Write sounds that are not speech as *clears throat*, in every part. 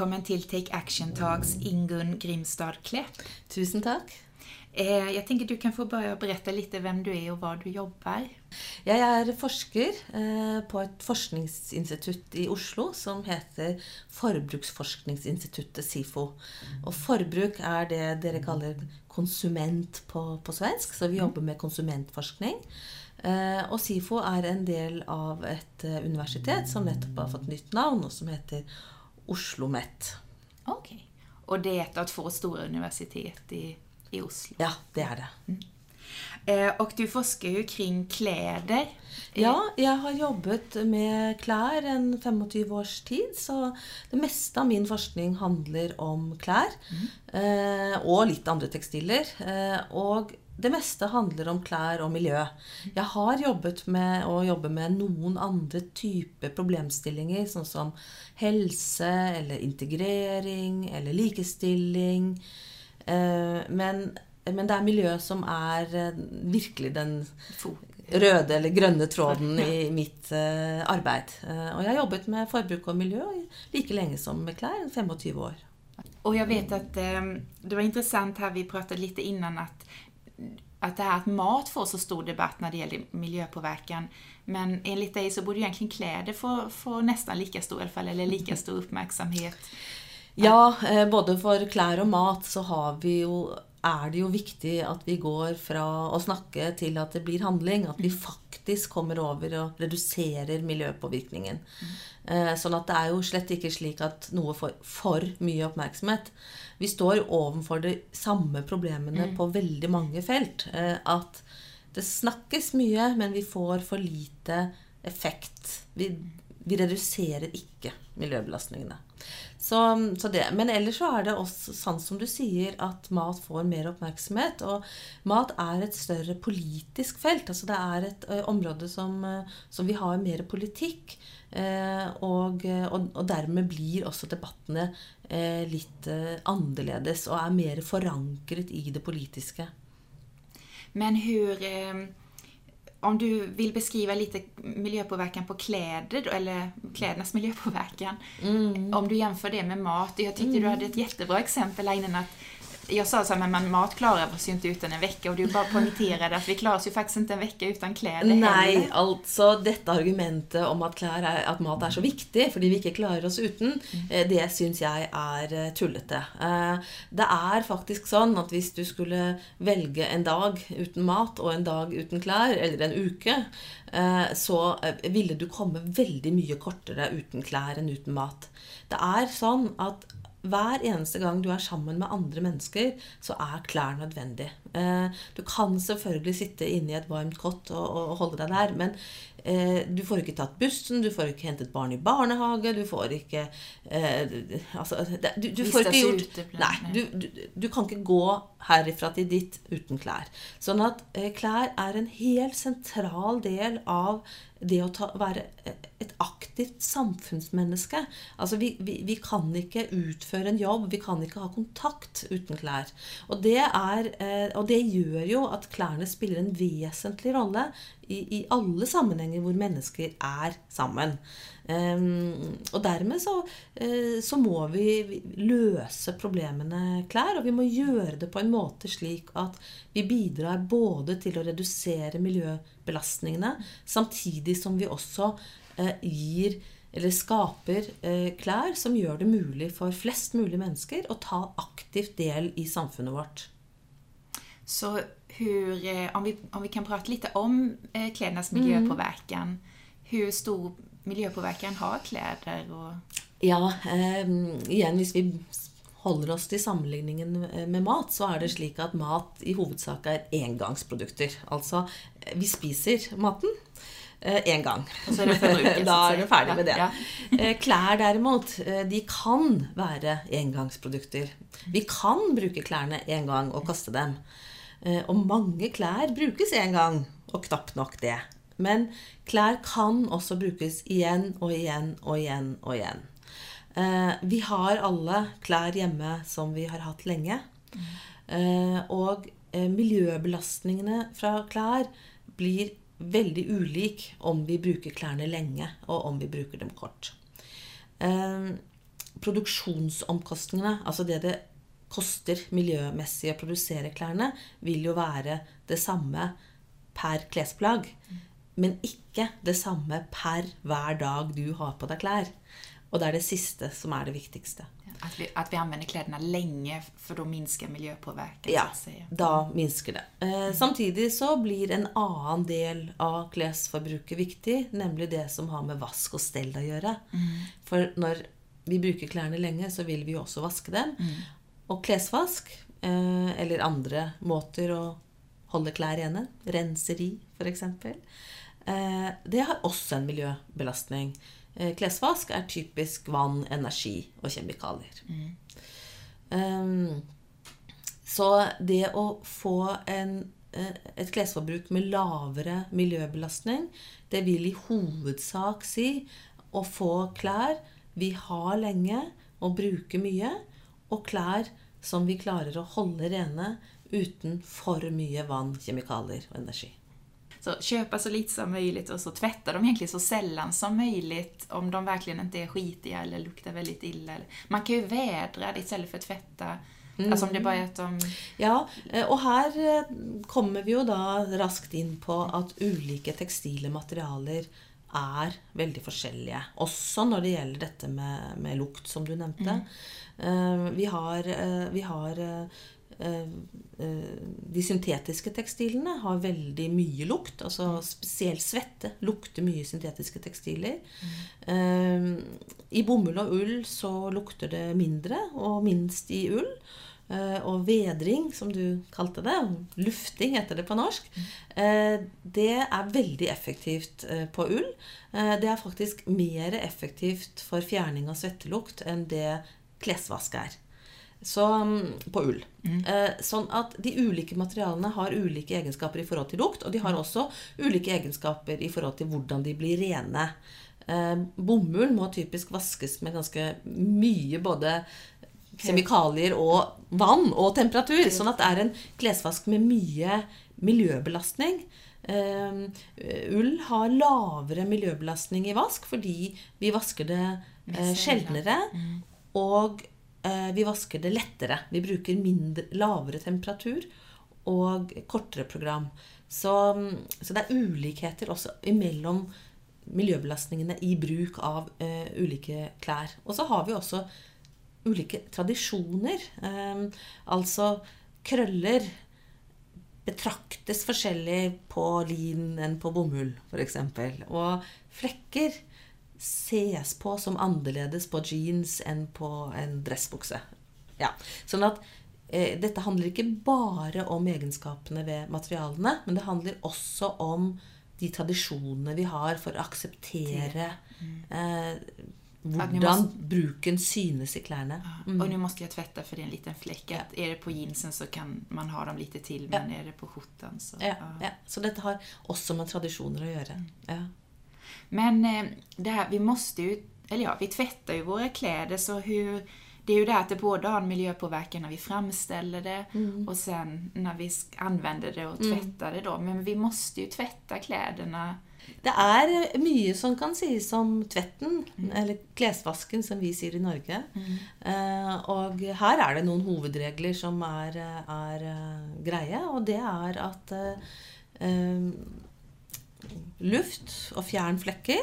välkommen til Take Action Talks Ingunn Grimstad Klepp. Tusen takk. Jeg tenker du kan få bare berette litt hvem du er og hva du jobber. Jeg er forsker eh, på et forskningsinstitutt i Oslo som heter Forbruksforskningsinstituttet SIFO. Og forbruk er det dere kaller konsument på, på svensk, så vi jobber med konsumentforskning. Eh, og SIFO er en del av et eh, universitet som nettopp har fått nytt navn, og som heter Oslo OsloMet. Ok, og det er et av två stora universitet i, i Oslo. Ja, det er det. Eh, og du forsker jo kring klær. Ja, jeg har jobbet med klær en 25 års tid, så det meste av min forskning handler om klær. Eh, og litt andre tekstiler. Eh, og det meste handler om klær og miljø. Jeg har jobbet med å jobbe med noen andre typer problemstillinger, sånn som helse eller integrering eller likestilling. Eh, men, men det er miljø som er eh, virkelig den røde eller grønne tråden i mitt uh, arbeid. Og jeg har jobbet med forbruk og miljø like lenge som med klær, 25 år. Og jeg vet at eh, det var interessant her vi pratet litt innan att, att det här att mat får så stor debatt när det gäller miljöpåverkan. Men enligt dig så borde egentligen kläder få, få nästan lika stor, fall, eller lika stor uppmärksamhet. Ja, eh, både for klær og mat så har vi jo er det jo viktig at vi går fra å snakke til at det blir handling. At vi faktisk kommer over og reduserer miljøpåvirkningen. Mm. Sånn at det er jo slett ikke slik at noe får for mye oppmerksomhet. Vi står overfor de samme problemene mm. på veldig mange felt. Eh, at det snakkes mye, men vi får for lite effekt. Vi, vi reduserer ikke miljøbelastningene. Så, så det. Men ellers så er det også sånn som du sier, at mat får mer oppmerksomhet. Og mat er et større politisk felt. altså Det er et ø, område som, som, vi har mer politikk. Eh, og, og, og, dermed blir også debattene eh, litt eh, annerledes og er mer forankret i det politiske. Men hvordan om du vill beskriva lite miljöpåverkan på kläder, eller klädernas miljöpåverkan. Mm. Om du jämför det med mat. Jag tyckte mm. du hade ett jättebra exempel här innan att jag sa så här, men mat klarar oss ju inte utan en vecka. Och du bara poängterade att vi klarar oss ju faktiskt inte en vecka utan kläder Nei, heller. altså dette argumentet om at, er, at, mat er så viktig fordi vi ikke klarer oss uten, mm. det syns jeg er eh, tullete. Eh, det er faktisk sånn at hvis du skulle velge en dag uten mat og en dag uten klær, eller en uke, så ville du komme veldig mye kortere uten klær enn uten mat. Det er sånn at hver eneste gang du er sammen med andre mennesker, så er klær nødvendig. Eh, du kan selvfølgelig sitte inne i et varmt kott og, holde deg der, men eh, du får ikke tatt bussen, du får ikke hentet barn i barnehage, du får ikke eh, altså, du, du får ikke gjort Nei, du, du, du, kan ikke gå herifra til ditt uten klær. Sånn at klær er en helt sentral del av det å ta, være et aktivt samfunnsmenneske. Altså, vi, vi, vi, kan ikke utføre en jobb, vi kan ikke ha kontakt uten klær. Og det, er, eh, og det gjør jo at klærne spiller en vesentlig rolle i, i alle sammenhenger hvor mennesker er sammen. Um, og dermed så, uh, så, må vi løse problemene klær, og vi må gjøre det på en måte slik at vi bidrar både til å redusere miljøbelastningene, samtidig som vi også uh, gir eller skaper uh, klær som gjør det mulig for flest mulig mennesker å ta aktivt del i samfunnet vårt. Så hur, om, vi, om vi kan prate litt om eh, klädernas miljöpåverkan, mm. hur stor miljøpåvirkning har klær? Og ja, eh, igjen hvis vi holder oss til sammenligningen med mat, så er det slik at mat i hovedsak er engangsprodukter. Altså, vi spiser maten én eh, gang. Er *laughs* da er du ferdig med det. Ja. Eh, klær derimot, eh, de kan være engangsprodukter. Vi kan bruke klærne én gang og kaste dem. Og mange klær brukes én gang, og knapt nok det. Men klær kan også brukes igjen og igjen og igjen og igjen. Eh, vi har alle klær hjemme som vi har hatt lenge. Eh, og eh, miljøbelastningene fra klær blir veldig ulik om vi bruker klærne lenge, og om vi bruker dem kort. Produksjonsomkostningene, altså det det koster miljømessig å produsere klærne, vil jo være det samme per klesplagg. Men ikke det samme per hver dag du har på deg klær. Og det er det siste som er det viktigste. At vi, at vi anvender klærne lenge, for da minsker miljøpåvirkningen? Ja, da minsker det. Eh, samtidig så blir en annen del av klesforbruket viktig, nemlig det som har med vask og stell å gjøre. For når vi bruker klærne lenge, så vil vi jo også vaske dem. Og klesvask, eh, eller andre måter å holde klær rene, renseri f.eks., det har også en miljøbelastning. Eh, klesvask er typisk vann, energi og kjemikalier. Mm. så det å få en, eh, et klesforbruk med lavere miljøbelastning, det vil i hovedsak si å få klær vi har lenge og bruker mye, og klær som vi klarer å holde rene uten for mye vann, kjemikalier og energi. Så köpa så lite som möjligt och så tvätta dem egentligen så sällan som möjligt om de verkligen inte är skitiga eller luktar väldigt illa. Man kan ju vädra det istället för att tvätta. Alltså om det bara är att de... Ja, eh, og her eh, kommer vi jo da raskt inn på at ulike tekstile materialer er veldig forskjellige. Også når det gjelder dette med, med lukt, som du nevnte. Eh, vi har, vi har De syntetiske tekstilene har veldig mye lukt. altså Spesielt svette lukter mye syntetiske tekstiler. Mm. I bomull og ull så lukter det mindre, og minst i ull. Eh, og vedring, som du kalte det, lufting heter det på norsk, eh, det er veldig effektivt eh, på ull. Eh, Det er faktisk mer effektivt for fjerning av svettelukt enn det klesvask er. Så, mm, på ull. Eh, Sånn at de ulike materialene har ulike egenskaper i forhold til lukt, og de har også ulike egenskaper i forhold til hvordan de blir rene. Eh, Bomull må typisk vaskes med ganske mye både kjemikalier og vann og temperatur. Sånn at det er en klesvask med mye miljøbelastning. Eh, ull har lavere miljøbelastning i vask fordi vi vasker det eh, sjeldnere. Og eh, vi vasker det lettere. Vi bruker mindre, lavere temperatur og kortere program. Så, så det er ulikheter også imellom miljøbelastningene i bruk av eh, ulike klær. Og så har vi også ulike tradisjoner. Eh, altså krøller betraktes forskjellig på lin enn på bomull, f.eks. Og flekker ses på som annerledes på jeans enn på en dressbukse. Ja. Sånn at eh, dette handler ikke bare om egenskapene ved materialene, men det handler også om de tradisjonene vi har for å akseptere eh, hvordan bruken synes i klærne. Og nå måste jeg tvätta for en liten fläck. at är det på jeansen så kan man ha dem lite til, men er det på skjortan så... Ja, ja. Så dette har også med tradisjoner å gjøre. Ja. Men eh, det här, vi måste ju, eller ja, vi tvättar ju våra kläder så hur, det är ju det att det både har en miljöpåverkan när vi framställer det och sen när vi använder det och tvättar det då. Men vi måste ju tvätta kläderna. Det er mye som kan sies om tvetten, eller klesvasken, som vi sier i Norge. Uh, og her er det noen hovedregler som er, är uh, greie, og det er at uh, eh, luft og fjern flekker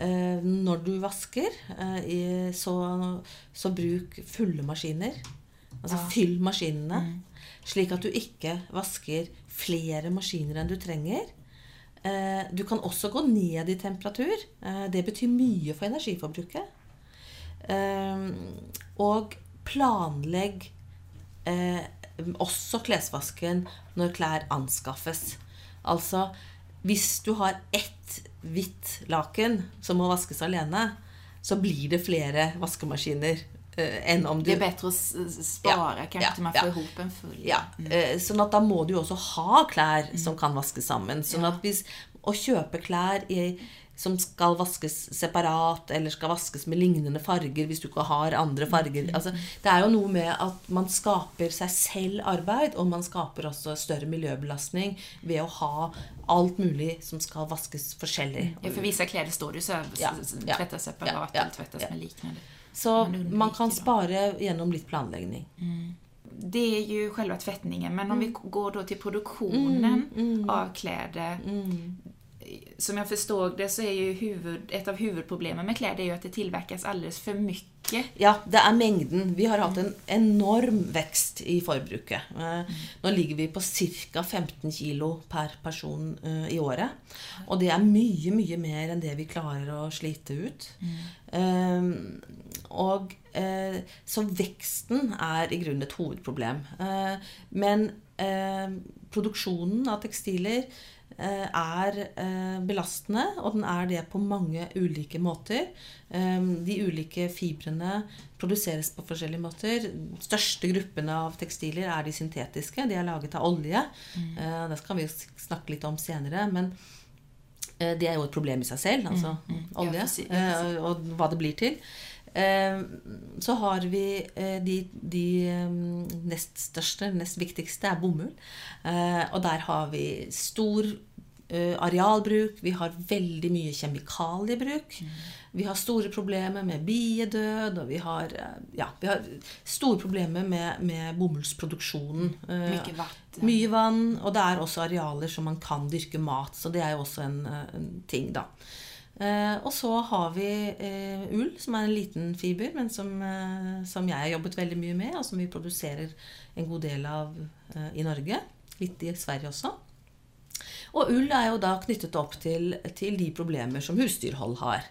eh, Når du vasker, eh, i, så, så bruk fulle maskiner. Altså Ja. fyll maskinene, slik at du ikke vasker flere maskiner enn du trenger. Eh, Du kan også gå ned i temperatur. Eh, Det betyr mye for energiforbruket. Eh, Og planlegg eh, også klesvasken når klær anskaffes. Altså hvis du har ett hvitt laken som må vaskes alene, så blir det flere vaskemaskiner eh, enn om du Det er bedre å spare, Ja, kanskje, ja, til man ja. får ihop en full. Ja, Mm. sånn at da må du jo også ha klær som kan vaskes sammen. Sånn Ja. at hvis å kjøpe klær i, som skal vaskes separat, eller skal vaskes med lignende farger hvis du ikke har andre farger altså, Det er jo noe med at man skaper seg selv arbeid, og man skaper også større miljøbelastning ved å ha alt mulig som skal vaskes forskjellig. Ja, for vissa kläder står det så Ja, ja, tvättas separat ja, eller tvättas ja. med liknende. Så Man kan spare gjennom litt planlegging. Det er jo selve tvettingen, men om Mm. vi går til produksjonen mm, mm, av kläder. Mm. Som jag förstod det så är ju huvud, ett av huvudproblemen med kläder är ju att det tillverkas alldeles för mycket. Ja, det er mengden. Vi har hatt en enorm vekst i forbruket. Eh, Nå ligger vi på ca. 15 kilo per person eh, i året. Og det er mye, mye mer enn det vi klarer å slite ut. Eh, og eh, Så veksten er i grunnen et hovedproblem. Eh, men eh, produksjonen av tekstiler er eh, belastende, og den er det på mange ulike måter. Eh, De ulike fibrene produseres på forskjellige måter. Største gruppene av tekstiler er de syntetiske. De er laget av olje. Mm. Det skal vi snakke litt om senere. men eh, det er jo et problem i seg selv, altså Ja, olje, ja, si- eh, og hva det blir til. Eh, Så har vi eh, de, de eh, nest største, nest viktigste, er bomull. Eh, Og der har vi stor eh, arealbruk, vi har veldig mye kjemikaliebruk. Vi har store problemer med biedød, og vi har, ja, vi har store problemer med, med bomullsproduksjonen. Mycket vatten. mye vann, og det er også arealer som man kan dyrke mat. Så det er jo også en, en ting, da. Eh, og så har vi eh, ull, som er en liten fiber, men som, eh, som jeg har jobbet veldig mye med, og som vi produserer en god del av i Norge. Litt i Sverige også. Og ull er jo da knyttet opp til, til de problemer som husdyrhold har.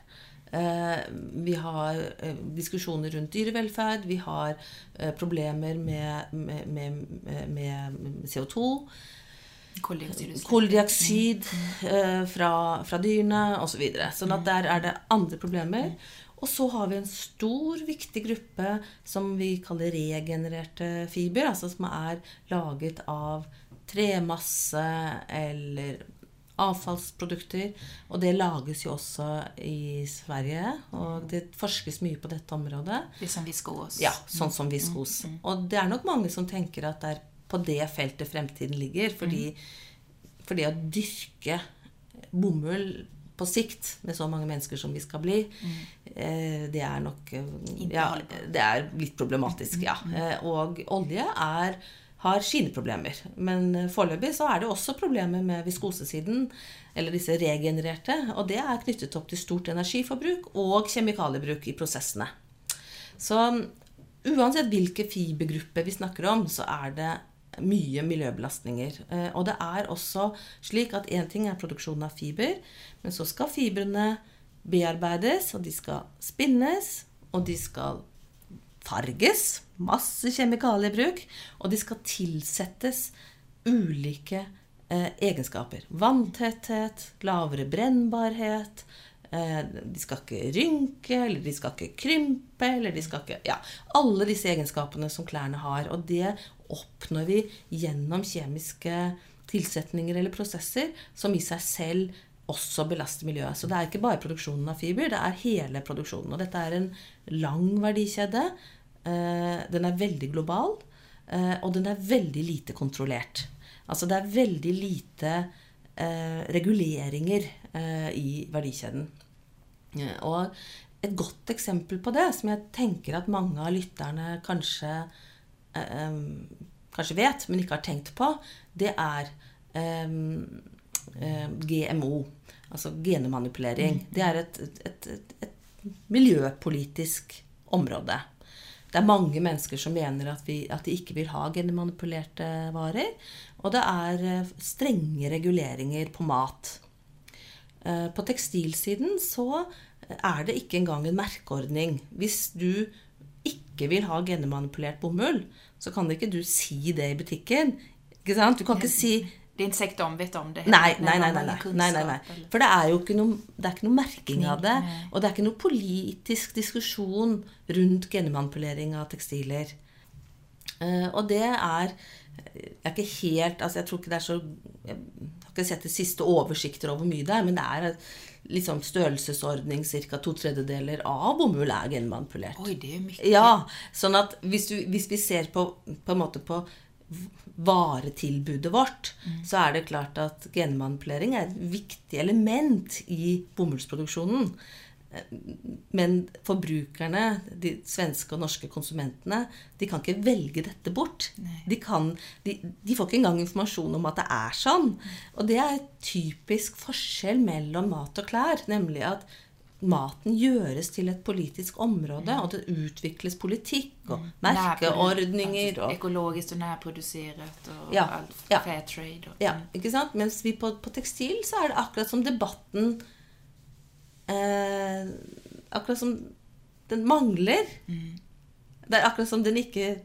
Vi har diskusjoner rundt dyrevelferd, vi har problemer med, med, med, med CO2, Koldioxidutsläpp. koldioxid eh, fra, fra dyrene osv. Så videre. sånn at der er det andre problemer. Og så har vi en stor, viktig gruppe som vi kaller regenererte fiber. Altså som er laget av tremasse eller avfallsprodukter. Og det lages jo også i Sverige. Og det forskes mye på dette området. Det som viskos. Ja, sånn som viskos. Og det er nok mange som tenker at det er på det feltet fremtiden ligger. Fordi, fordi å dyrke bomull på sikt med så mange mennesker som vi skal bli, eh, det er nok eh, ja. Det er litt problematisk, ja. Eh, og olje er har sine problemer. Men foreløpig så er det også problemer med viskosesiden, eller disse regenererte. Og det er knyttet opp til stort energiforbruk og kjemikaliebruk i prosessene. Så uansett hvilke fibergrupper vi snakker om, så er det mye miljøbelastninger. Eh, Og det er også slik at én ting er produksjonen av fiber, men så skal fibrene bearbeides, og de skal spinnes, og de skal farges. Masse kjemikaliebruk. Og de skal tilsettes ulike eh, egenskaper. Vanntetthet, lavere brennbarhet. Eh, de skal ikke rynke, eller de skal ikke krympe, eller de skal ikke Ja, alle disse egenskapene som klærne har. Og det oppnår vi gjennom kjemiske tilsetninger eller prosesser som i seg selv også belaster miljøet. Så det er ikke bare produksjonen av fiber, det er hele produksjonen. Og dette er en lang verdikjede. Eh, Den er veldig global, eh, og den er veldig lite kontrollert. Altså det er veldig lite eh, reguleringer i verdikjeden. Og et godt eksempel på det, som jeg tenker at mange av lytterne kanskje, eh, kanskje vet, men ikke har tenkt på, det er eh, GMO. Altså genemanipulering. Det er et, et, et, et, miljøpolitisk område. Det er mange mennesker som mener at, vi, at de ikke vil ha genmanipulerte varer. Og det er eh, strenge reguleringer på mat. Eh, På tekstilsiden så er det ikke engang en merkeordning. Hvis du ikke vil ha genmanipulert bomull, så kan ikke du si det i butikken. Ikke sant? Du kan ikke si Det är omvitt vet om det. Nei, nei, nei. nei, nei, nei. For det er jo ikke noe, det er ikke noe merking av det. Og det er ikke noe politisk diskusjon rundt genmanipulering av tekstiler. Eh, og det er Jeg er ikke helt altså Jeg tror ikke det er så Jeg har ikke sett de siste oversikter over hvor mye det er, men det er liksom størrelsesordning ca. to tredjedeler av bomull er genmanipulert. Oi, det er mye. Ja, sånn at hvis, du, hvis vi ser på, på en måte på varetilbudet vårt, så er det klart at genmanipulering er et viktig element i bomullsproduksjonen. Men forbrukerne, de svenske og norske konsumentene, de kan ikke velge dette bort. De, kan, de, de, får ikke engang informasjon om at det er sånn. Og det er et typisk forskjell mellom mat og klær. Nemlig at maten gjøres til et politisk område, og det utvikles politikk og mm. merkeordninger. Og, Økologisk og nærprodusert og ja, alt fair trade. Og, ja, ikke sant? Mens vi på, på, tekstil så er det akkurat som debatten eh, Akkurat som den mangler. Mm. Det er akkurat som den ikke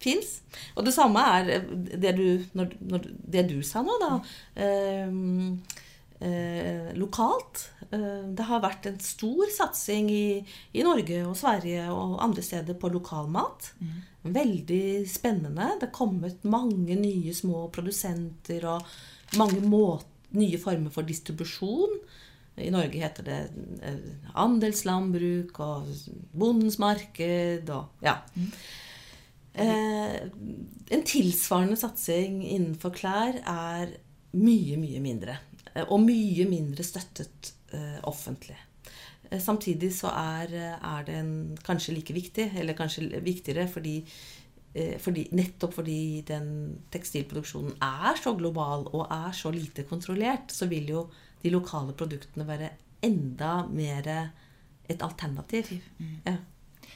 fins. Og det samme er det du, når, når, det du sa nå, da. Mm. Eh, eh, lokalt. Eh, det har vært en stor satsing i, i, Norge og Sverige og andre steder på lokalmat. Mm. Veldig spennende. Det er kommet mange nye små produsenter og mange måter, nye former for distribusjon. I Norge heter det eh, andelslandbruk og Bondens marked og ja. Mm. Eh, en tilsvarende satsing innenfor klær er mye, mye mindre. Eh, og mye mindre støttet eh, offentlig. Eh, samtidig så er, er den kanskje like viktig, eller kanskje viktigere, fordi, fordi, nettopp fordi den tekstilproduksjonen er så global og er så lite kontrollert, så vil jo de lokale produktene være enda mer et alternativ. Mm. Ja.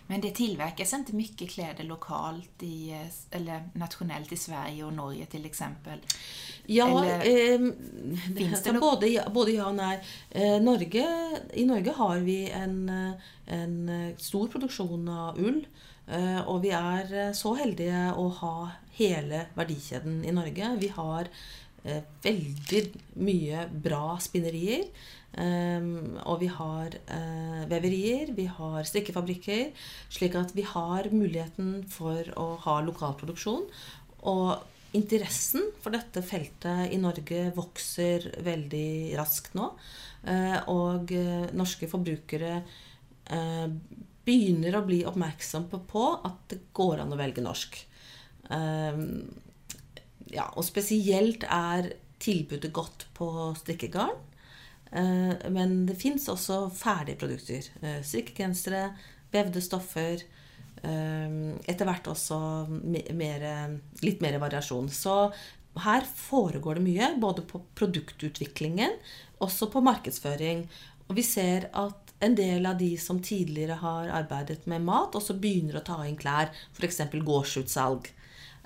Men det tillverkas inte mycket kläder lokalt i, eller nationellt i Sverige og Norge till exempel? Ja, eh, finns det både, både ja og nei. Eh, Norge, I Norge har vi en, en stor produksjon av ull. Eh, og vi er så heldige å ha hele verdikjeden i Norge. Vi har veldig mye bra spinnerier. Um, og vi har uh, veverier, vi har strikkefabrikker. Slik at vi har muligheten for å ha lokalproduksjon. Og interessen for dette feltet i Norge vokser veldig raskt nå. Uh, og norske forbrukere begynner å bli oppmerksomme på at det går an å velge norsk. Ja, og spesielt er tilbudet godt på strikkegarn. Eh, men det fins også ferdige produkter. Eh, strikkegensere, vevde stoffer. Eh, etter hvert også mer, litt mer variasjon. Så her foregår det mye, både på produktutviklingen, også på markedsføring. Og vi ser at en del av de som tidligere har arbeidet med mat, også begynner å ta inn klær. F.eks. gårdsutsalg.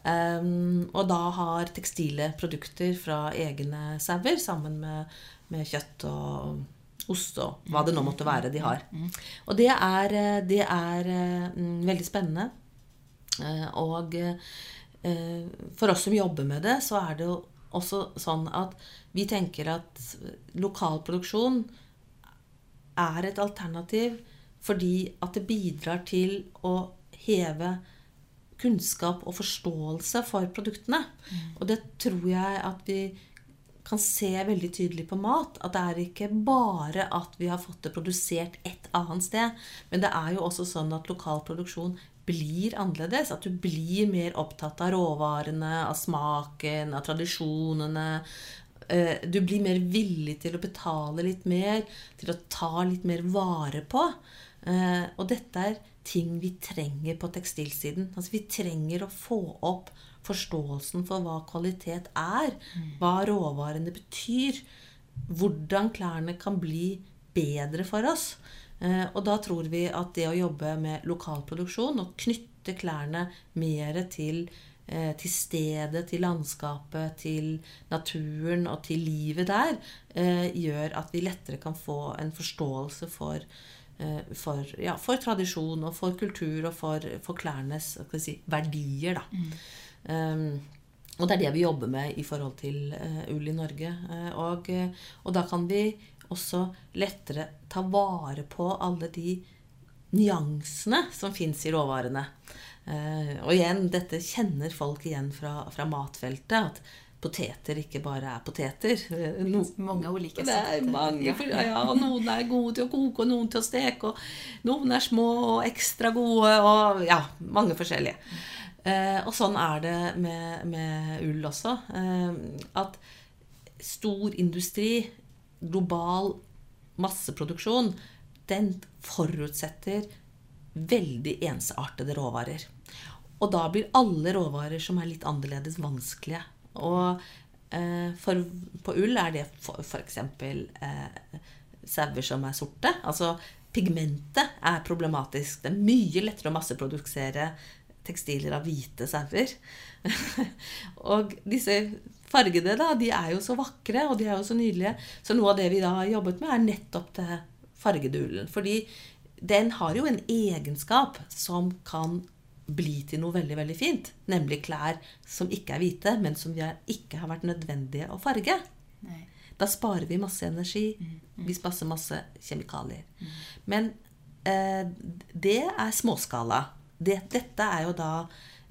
Um, og da har tekstile produkter fra egne sauer sammen med med kjøtt og ost og hva det nå måtte være de har. Og det er, det er mm, veldig spennende. Eh, og eh, for oss som jobber med det, så er det jo også sånn at vi tenker at lokal produksjon er et alternativ fordi at det bidrar til å heve kunnskap og forståelse for produktene. Mm. Og det tror jeg at vi kan se veldig tydelig på mat at det er ikke bare at vi har fått det produsert et annet sted, men det er jo også sånn at lokal produksjon blir annerledes. At du blir mer opptatt av råvarene, av smaken, av tradisjonene. Eh, du blir mer villig til å betale litt mer, til å ta litt mer vare på. Eh, og dette er ting vi trenger på tekstilsiden. Altså Vi trenger å få opp forståelsen for hva kvalitet er, hva råvarene betyr, hvordan klærne kan bli bedre for oss. Eh, og da tror vi at det å jobbe med lokalproduksjon og knytte klærne mer til, eh, til stedet, til landskapet, til naturen og til livet der, eh, gjør at vi lettere kan få en forståelse for, for, ja, for tradisjon og for kultur og for, for klærnes si, verdier. Da. Mm. Um, og det er det vi jobber med i forhold til uh, ull i Norge. Uh, og, og, da kan vi også lettere ta vare på alle de nyansene som fins i råvarene. Og igjen, dette kjenner folk igjen fra, fra matfeltet. at poteter ikke bare er poteter. No, *laughs* mange ulike Det er mange, ja. ja, Noen er gode til å koke, og noen til å steke. Og noen er små og ekstra gode, og ja, mange forskjellige. Eh, og sånn er det med, med ull også. Eh, at stor industri, global masseproduksjon, den forutsetter veldig ensartede råvarer. Og da blir alle råvarer som er litt annerledes, vanskelige. Og eh, for, på ull er det f.eks. Eh, sauer som er sorte. Altså pigmentet er problematisk. Det er mye lettere å masseprodusere tekstiler av hvite sauer. *laughs* og disse fargede, da, de er jo så vakre, og de er jo så nydelige. Så noe av det vi da har jobbet med, er nettopp det fargede ullen. Fordi den har jo en egenskap som kan bli til noe veldig veldig fint. Nemlig klær som ikke er hvite, men som ikke har vært nødvendige å farge. Nei. Da sparer vi masse energi. Mm, mm. Vi sparer masse kjemikalier. Mm. Men eh, det er småskala. Det, dette er jo da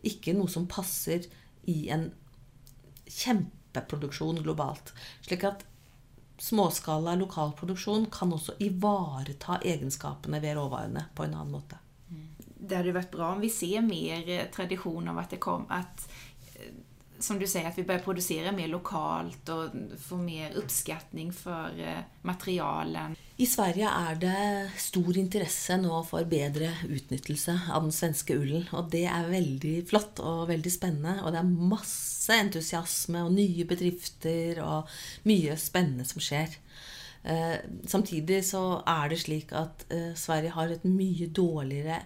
ikke noe som passer i en kjempeproduksjon globalt. Slik at småskala lokal produksjon kan også ivareta egenskapene ved råvarene på en annen måte. Det hadde vært bra om vi ser mer eh, tradisjon av at det kom at eh, som du sier, at vi bør produsere mer lokalt og få mer oppskatning for eh, materialen. I Sverige er det stor interesse nå for bedre utnyttelse av den svenske ullen. Og det er veldig flott og veldig spennende. Og det er masse entusiasme og nye bedrifter og mye spennende som skjer. Samtidig så er det slik at Sverige har et mye dårligere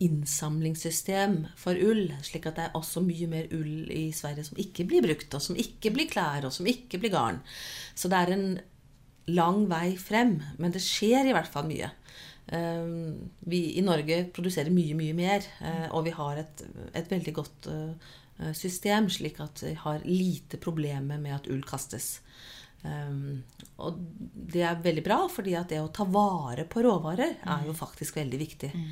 innsamlingssystem for ull. Slik at det er også mye mer ull i Sverige som ikke blir brukt, og som ikke blir klær, og som ikke blir garn. Så det er en lang vei frem. Men det skjer i hvert fall mye. Eh, vi i Norge produserer mye, mye mer, eh, og vi har et, et veldig godt eh, system, slik at vi har lite problemer med at ull kastes. Um, og det er veldig bra, fordi at det å ta vare på råvarer er jo faktisk veldig viktig. Mm.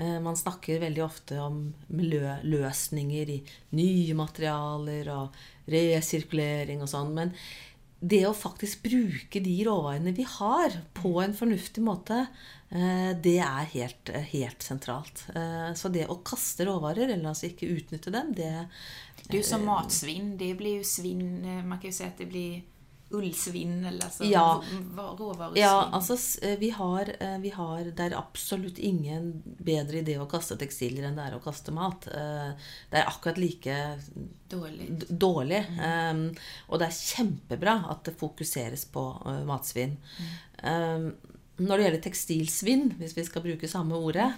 Uh, man snakker veldig ofte om miljøløsninger i nye materialer og resirkulering og sånn. Men det å faktisk bruke de råvarene vi har, på en fornuftig måte, uh, det er helt, helt sentralt. Uh, så det å kaste råvarer, eller altså ikke utnytte dem, det Det er jo som matsvinn. Det blir jo svinn Man kan jo si at det blir ullsvinn, eller altså ja. råvaresvinn? Ja, altså eh, vi har, eh, vi har, Det er absolutt ingen bedre idé å kaste tekstiler enn det er å kaste mat. Eh, det er akkurat like dårlig. dårlig. Mm. Um, og det er kjempebra at det fokuseres på uh, matsvinn. Mm. Um, når det gjelder tekstilsvinn, hvis vi skal bruke samme ordet,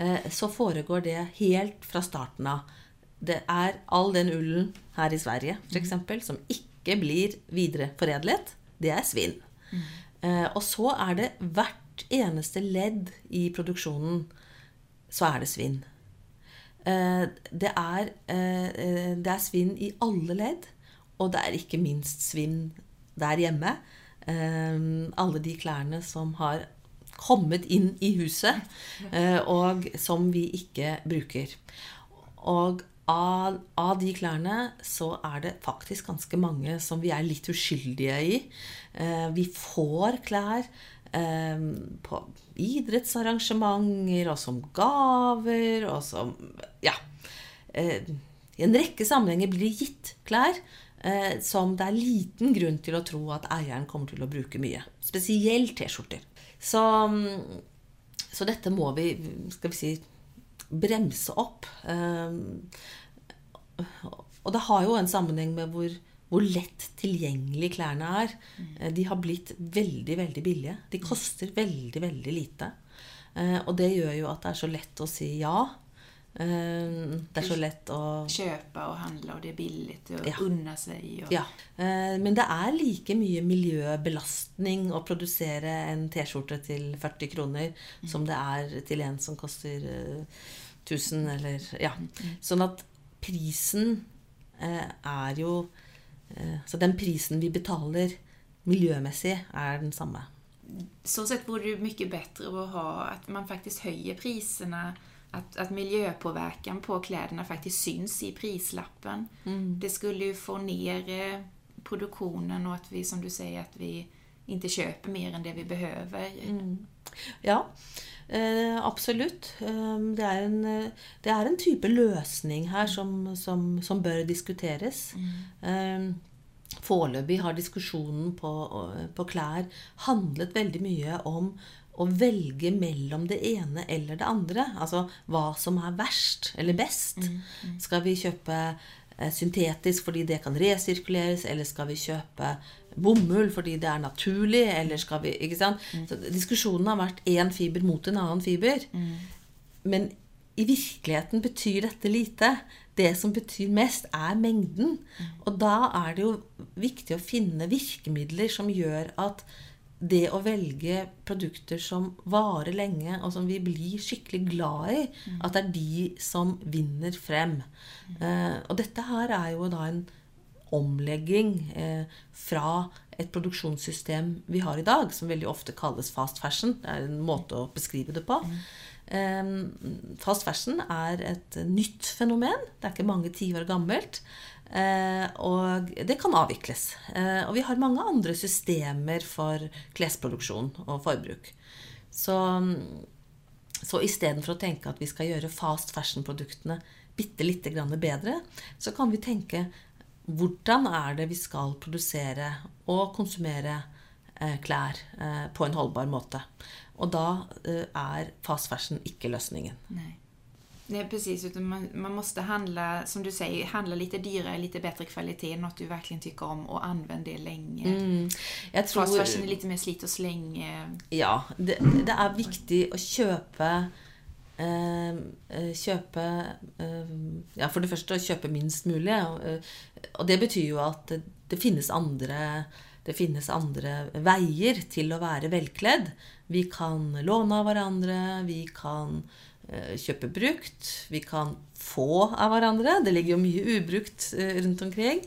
uh, så foregår det helt fra starten av. Det er all den ullen her i Sverige, f.eks., mm. som ikke ikke blir videreforedlet, det er svinn. Mm. Eh, og så er det hvert eneste ledd i produksjonen, så er det svinn. Eh, det, er, eh, det er svinn i alle ledd, og det er ikke minst svinn der hjemme. Alle de klærne som har kommet inn i huset, *laughs* eh, og som vi ikke bruker. Og av, av, de klærne så er det faktisk ganske mange som vi er litt uskyldige i. Eh, vi får klær eh, på idrettsarrangementer og som gaver og som Ja. Eh, I en rekke sammenhenger blir det gitt klær eh, som det er liten grunn til å tro at eieren kommer til å bruke mye. Spesielt T-skjorter. Så, så dette må vi, skal vi si bremse opp. Um, og det har jo en sammenheng med hvor, hvor lett tilgjengelig klærne er. Mm. De har blitt veldig, veldig billige. De koster veldig, veldig lite. Eh, og det gjør jo at det er så lett å si ja. Eh, det er så lett å Kjøpe og handle, og det er billig å ja. unne seg. Og... Ja. Men det er like mye miljøbelastning å produsere en T-skjorte til 40 kroner mm. som det er til en som koster 1000, eller Ja. Sånn at prisen eh, er jo eh, Så den prisen vi betaler miljømessig, er den samme. Så sett vore det mye bedre å ha at man faktisk høyer prisene. At, at miljøpåvirkning på klærne faktisk syns i prislappen. Mm. Det skulle jo få ned eh, produksjonen, og at vi, som du sier, at vi ikke kjøper mer enn det vi behøver. Mm. Ja. Eh, absolutt. Eh, det, er en, eh, det, er en, type løsning her som, som, som bør diskuteres. Mm. Eh, foreløpig har diskusjonen på, på, klær handlet veldig mye om å velge mellom det ene eller det andre. Altså hva som er verst eller best. Skal vi kjøpe eh, syntetisk fordi det kan resirkuleres, eller skal vi kjøpe bomull fordi det er naturlig, eller skal vi Ikke sant? Så diskusjonen har vært én fiber mot en annen fiber. Men i virkeligheten betyr dette lite. Det som betyr mest, er mengden. Og da er det jo viktig å finne virkemidler som gjør at det å velge produkter som varer lenge, og som vi blir skikkelig glad i, at det er de som vinner frem. Eh, og dette her er jo da en omlegging eh, fra et produksjonssystem vi har i dag, som veldig ofte kalles fast fashion. Det er en måte å beskrive det på. Eh, fast fashion er et nytt fenomen. Det er ikke mange tiår gammelt. Eh, og det kan avvikles. Eh, og vi har mange andre systemer for klesproduksjon og forbruk. Så, så istedenfor å tenke at vi skal gjøre fast fashion-produktene bitte lite grann bedre, så kan vi tenke hvordan er det vi skal produsere og konsumere eh, klær på en holdbar måte. Og da er fast fashion ikke løsningen. Nej. Nej, precis. Utan man, man måste handla, som du säger, handla lite dyrare, lite bättre kvalitet, något du verkligen tycker om och använd det lenge. Mm. Jeg tror, Fast fashion är lite mer slit och släng. eh, Ja, det, det er viktig å kjøpe eh, eh, Kjøpe eh, Ja, for det første å kjøpe minst mulig. Og, det betyr jo at det, finnes andre det finnes andre veier til å være velkledd. Vi kan låne av hverandre, vi kan kjøpe brukt, vi kan få av hverandre. Det ligger jo mye ubrukt eh, rundt omkring.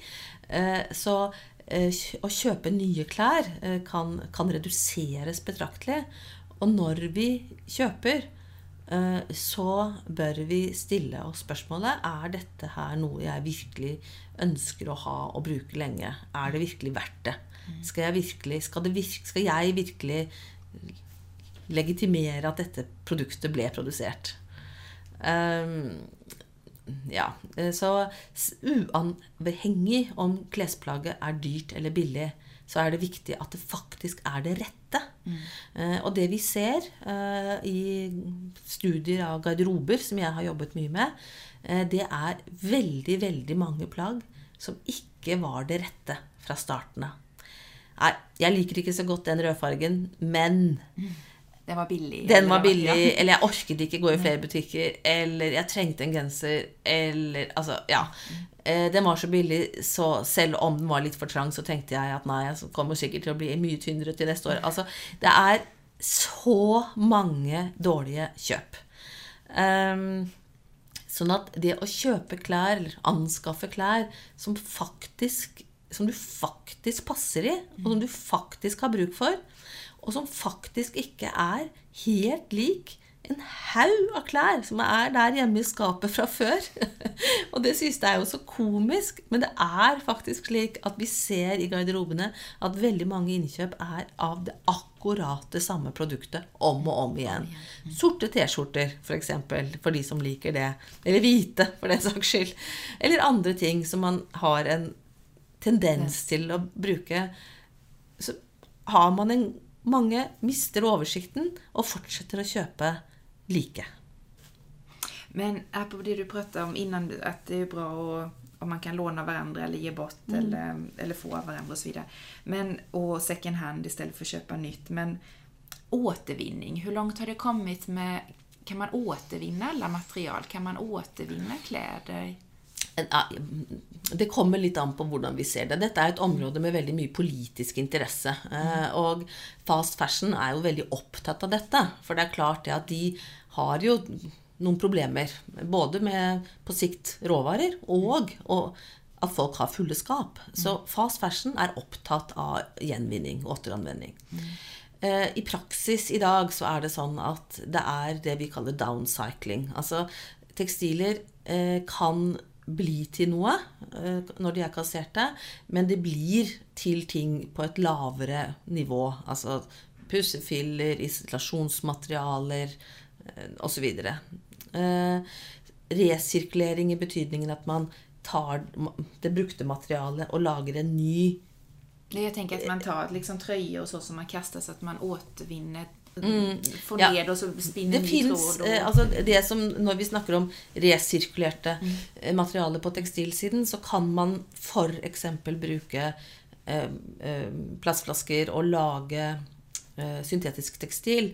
Eh, så eh, å kjøpe nye klær eh, kan, kan reduseres betraktelig. Og når vi kjøper, eh, så bør vi stille oss spørsmålet er dette her noe jeg virkelig ønsker å ha og bruke lenge. Er det virkelig verdt det? Skal jeg virkelig, skal det virke, skal jeg virkelig legitimere at dette produktet ble produsert? Ehm, ja, eh, så uavhengig om klesplagget er dyrt eller billig, så er det viktig at det faktisk er det rette. Eh, og det vi ser uh, i studier av garderober, som jeg har jobbet mye med, uh, det er veldig, veldig mange plagg som ikke var det rette fra starten av. Nei, jeg liker ikke så godt den rødfargen, men Den var billig. den var eller- billig, ja. eller jeg orket ikke gå i *laughs* flere butikker, eller jeg trengte en genser, eller Altså, ja. Eh, Den var så billig, så selv om den var litt for trang, så tenkte jeg at nei, jeg kommer sikkert til å bli mye tynnere til neste år. Altså, det er så mange dårlige kjøp. Um, Sånn at det å kjøpe klær, eller anskaffe klær, som faktisk som du faktisk passer i, og som du faktisk har bruk for, og som faktisk ikke er helt lik en haug av klær som er der hjemme i skapet fra før. *laughs* og det synes jeg er jo så komisk, men det er faktisk slik at vi ser i garderobene at veldig mange innkjøp er av det akkurat det samme produktet om og om igjen. Sorte T-skjorter, f.eks., for, eksempel, for de som liker det. Eller hvite, for den saks skyld. Eller andre ting som man har en tendens til å bruke, så har man en Mange mister oversikten og fortsetter å kjøpe like. Men apropå det du pratet om innan, at det er bra å, om man kan låne hverandre eller ge bort eller, eller få av hverandre osv. så vidare. Men, och second hand istedenfor å kjøpe köpa nytt. Men återvinning, hvor langt har det kommet med kan man återvinne alle material? Kan man återvinne kläder? Det kommer litt an på hvordan vi ser det. Dette er et område med veldig mye politisk interesse. Eh, Og fast fashion er jo veldig opptatt av dette. For det er klart det at de har jo noen problemer. Både med på sikt råvarer og, og at folk har fulle skap. Så fast fashion er opptatt av gjenvinning og återanvending. Eh, I praksis i dag så er det sånn at det er det vi kaller downcycling. Altså tekstiler eh, kan bli til noe eh, når de er kasserte, men det blir til ting på et lavere nivå. Altså pussefiller, isolasjonsmaterialer eh, osv. Eh, resirkulering i betydningen at man tar det brukte materialet og lager en ny Jeg tenker at man tar liksom trøye og så som man kaster, så at man återvinner få Ja. ned och så spinner Det finnes, tråd. Eh, altså det som, Når vi snakker om resirkulerte mm. materialer på tekstilsiden, så kan man f.eks. bruke eh, eh, plastflasker og lage eh, syntetisk tekstil.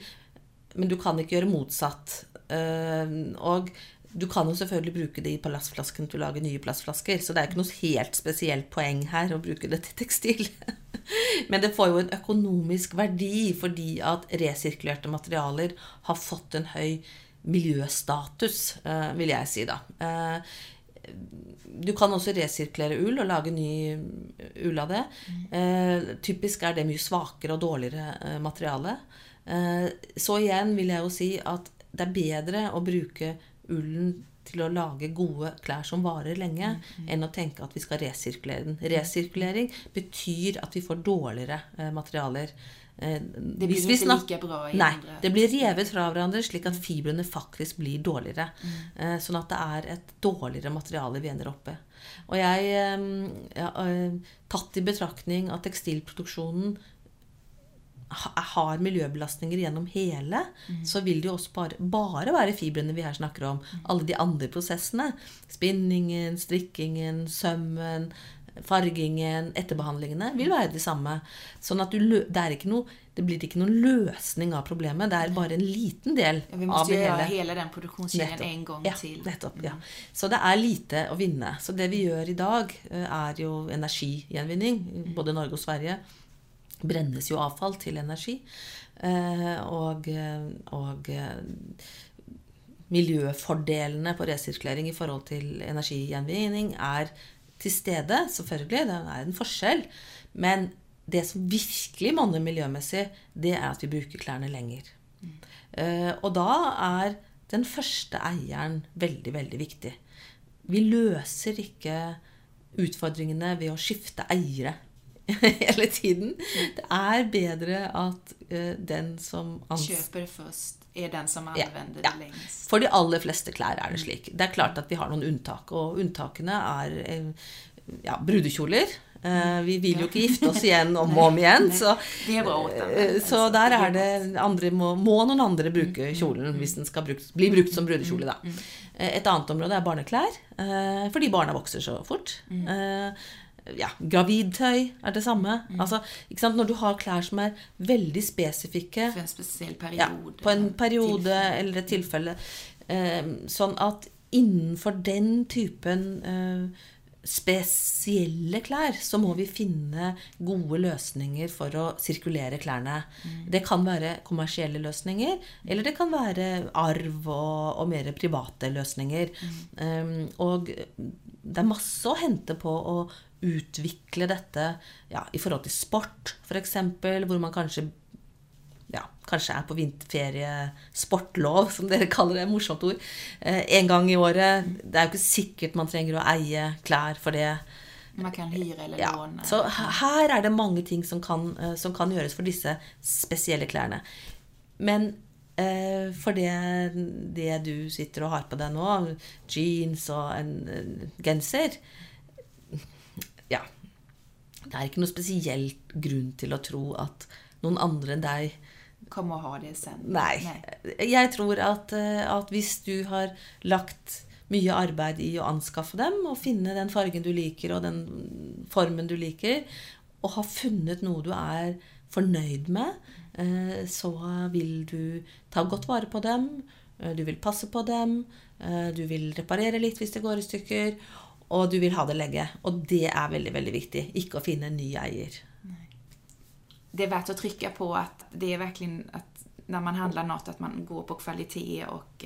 Men du kan ikke gjøre motsatt. Eh, og du kan jo selvfølgelig bruke det i plastflasken til å lage nye plastflasker. Så det er ikke noe helt spesielt poeng her å bruke det til tekstil. *laughs* Men det får jo en økonomisk verdi fordi at resirkulerte materialer har fått en høy miljøstatus, eh, vil jeg si da. Eh, Du kan også resirkulere ull og lage ny ull av det. Eh, typisk er det mye svakere og dårligere materiale. Så igjen vil jeg jo si at det er bedre å bruke ullen til å lage gode klær som varer lenge, enn å tenke at vi skal resirkulere den. Resirkulering betyr at vi får dårligere eh, materialer. Eh, det blir inte snak- lika bra i Nei, andre. det blir revet fra hverandre slik at fibrene faktisk blir dårligere. Eh, Sånn at det er et dårligere materiale vi ender opp med. Og jeg eh, ja, eh, Tatt i betraktning at tekstilproduksjonen har miljøbelastninger gjennom hele, så vil det jo også bare, bare være fibrene vi her snakker om. Alle de andre prosessene. Spinningen, strikkingen, sømmen, fargingen, etterbehandlingene vil være de samme. Sånn at du, det, ikke noe, det blir ikke noen løsning av problemet. Det er bare en liten del Ja, det hele. Vi må göra hele. den produktionskedjan Nettopp. en gang ja, til. Nettopp, ja. Så det er lite å vinne. Så det vi gjør i dag, eh, er jo energigjenvinning. I både Norge og Sverige brennes jo avfall til energi. Eh, Og, og eh, miljøfordelene på resirkulering i forhold til energigjenvinning er til stede, selvfølgelig. Det er en forskjell. Men det som virkelig monner miljømessig, det er at vi bruker klærne lenger. Eh, og da er den første eieren veldig, veldig viktig. Vi løser ikke utfordringene ved å skifte eiere *laughs* hele tiden. Det er bedre at uh, den som ans- først, er är den som Ja, ja. det lengst For de aller fleste klær er det slik. Det er klart at vi har noen unntak, og unntakene er eh, ja, brudekjoler. Uh, Vi vil jo ikke gifte oss igjen om og om *laughs* igjen, så, så Altså, der er det andre må, må noen andre bruke kjolen hvis den skal brukt, bli brukt som brudekjole, da. Et annet område er barneklær, uh, fordi barna vokser så fort. Eh, Ja, gravidtøy er det samme. Altså, ikke sant? Når du har klær som er veldig spesifikke For en spesiell periode. ja, på en periode tilfelle. eller et tilfelle. Eh, sånn at innenfor den typen eh, spesielle klær, så må vi finne gode løsninger for å sirkulere klærne. Det kan være kommersielle løsninger, eller det kan være arv og, og mer private løsninger. Eh, og det er masse å hente på å utvikle dette ja, i forhold til sport, f.eks., hvor man kanskje ja, kanskje er på vinterferie, sportlov, som dere kaller det, morsomt ord, eh, en gang i året. Det er jo ikke sikkert man trenger å eie klær for det. Man kan hyre eller Ja, låne. så her er det mange ting som kan, eh, som kan gjøres for disse spesielle klærne. Men eh, for det, det du sitter og har på deg nå, jeans og en eh, genser. Det er ikke noe spesielt grunn til å tro at noen andre enn deg Kom og ha det sen. Nei. Jeg tror at, eh, at hvis du har lagt mye arbeid i å anskaffe dem, og finne den fargen du liker, og den formen du liker, og har funnet noe du er fornøyd med, eh, så vil du ta godt vare på dem, eh, du vil passe på dem, du vil reparere litt hvis det går i stykker, og du vil ha det lenge. Og det er veldig, veldig viktig. Ikke å finne en ny eier. Det er verdt å trykke på at det er virkelig at når man handler noe, at man går på kvalitet og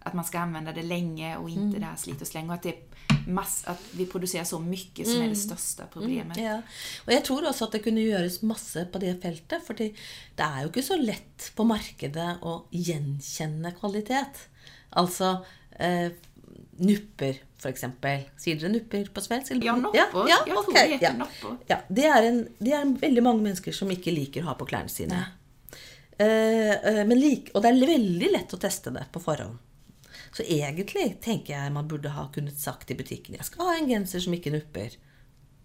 at man skal anvende det lenge og ikke Mm. det er slit og sleng. Og at, det är mass, att vi produserer så mye som er det største problemet. Mm. Ja. Og jeg tror også at det kunne gjøres masse på det feltet. For det er jo ikke så lett på markedet å gjenkjenne kvalitet. Altså eh, nupper, f.eks. Sier dere nupper på svensk? eller? Ja, nopper. Ja, ja, okay. ja. Ja, det, er en, det er veldig mange mennesker som ikke liker å ha på klærne sine. Uh, eh, men lik, og det er veldig lett å teste det på forhånd. Så egentlig tenker jeg man burde ha kunnet sagt i butikken jeg skal ha en genser som ikke nupper.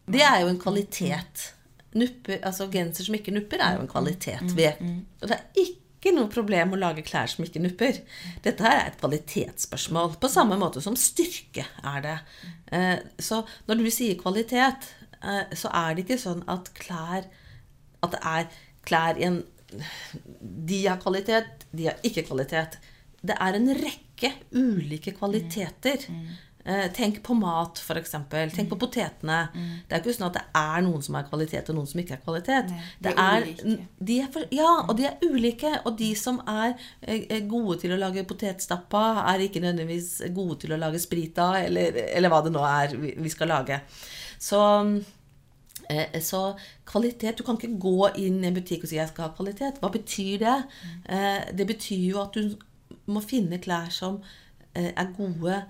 Det er jo en kvalitet. Nupper, altså Genser som ikke nupper, er jo en kvalitet. Ved, og det er ikke ikke noe problem å lage klær som ikke nupper. Dette her er et kvalitetsspørsmål. På samme måte som styrke er det. Eh, så når du sier kvalitet, eh, så er det ikke sånn at klær At det er klær i en De har kvalitet, de har ikke kvalitet. Det er en rekke ulike kvaliteter. Eh, Tenk på mat, f.eks. Tenk på potetene. Det er ikke sånn at det er noen som er kvalitet, og noen som ikke er kvalitet. Nei, de det er er, de er for, ja, og de er ulike. Og de som er eh, er gode til å lage potetstappa, er ikke nødvendigvis gode til å lage sprita, eller, eller hva det nå er vi skal lage. Så, eh, så kvalitet Du kan ikke gå inn i en butikk og si 'jeg skal ha kvalitet'. Hva betyr det? Eh, Det betyr jo at du må finne klær som eh, er gode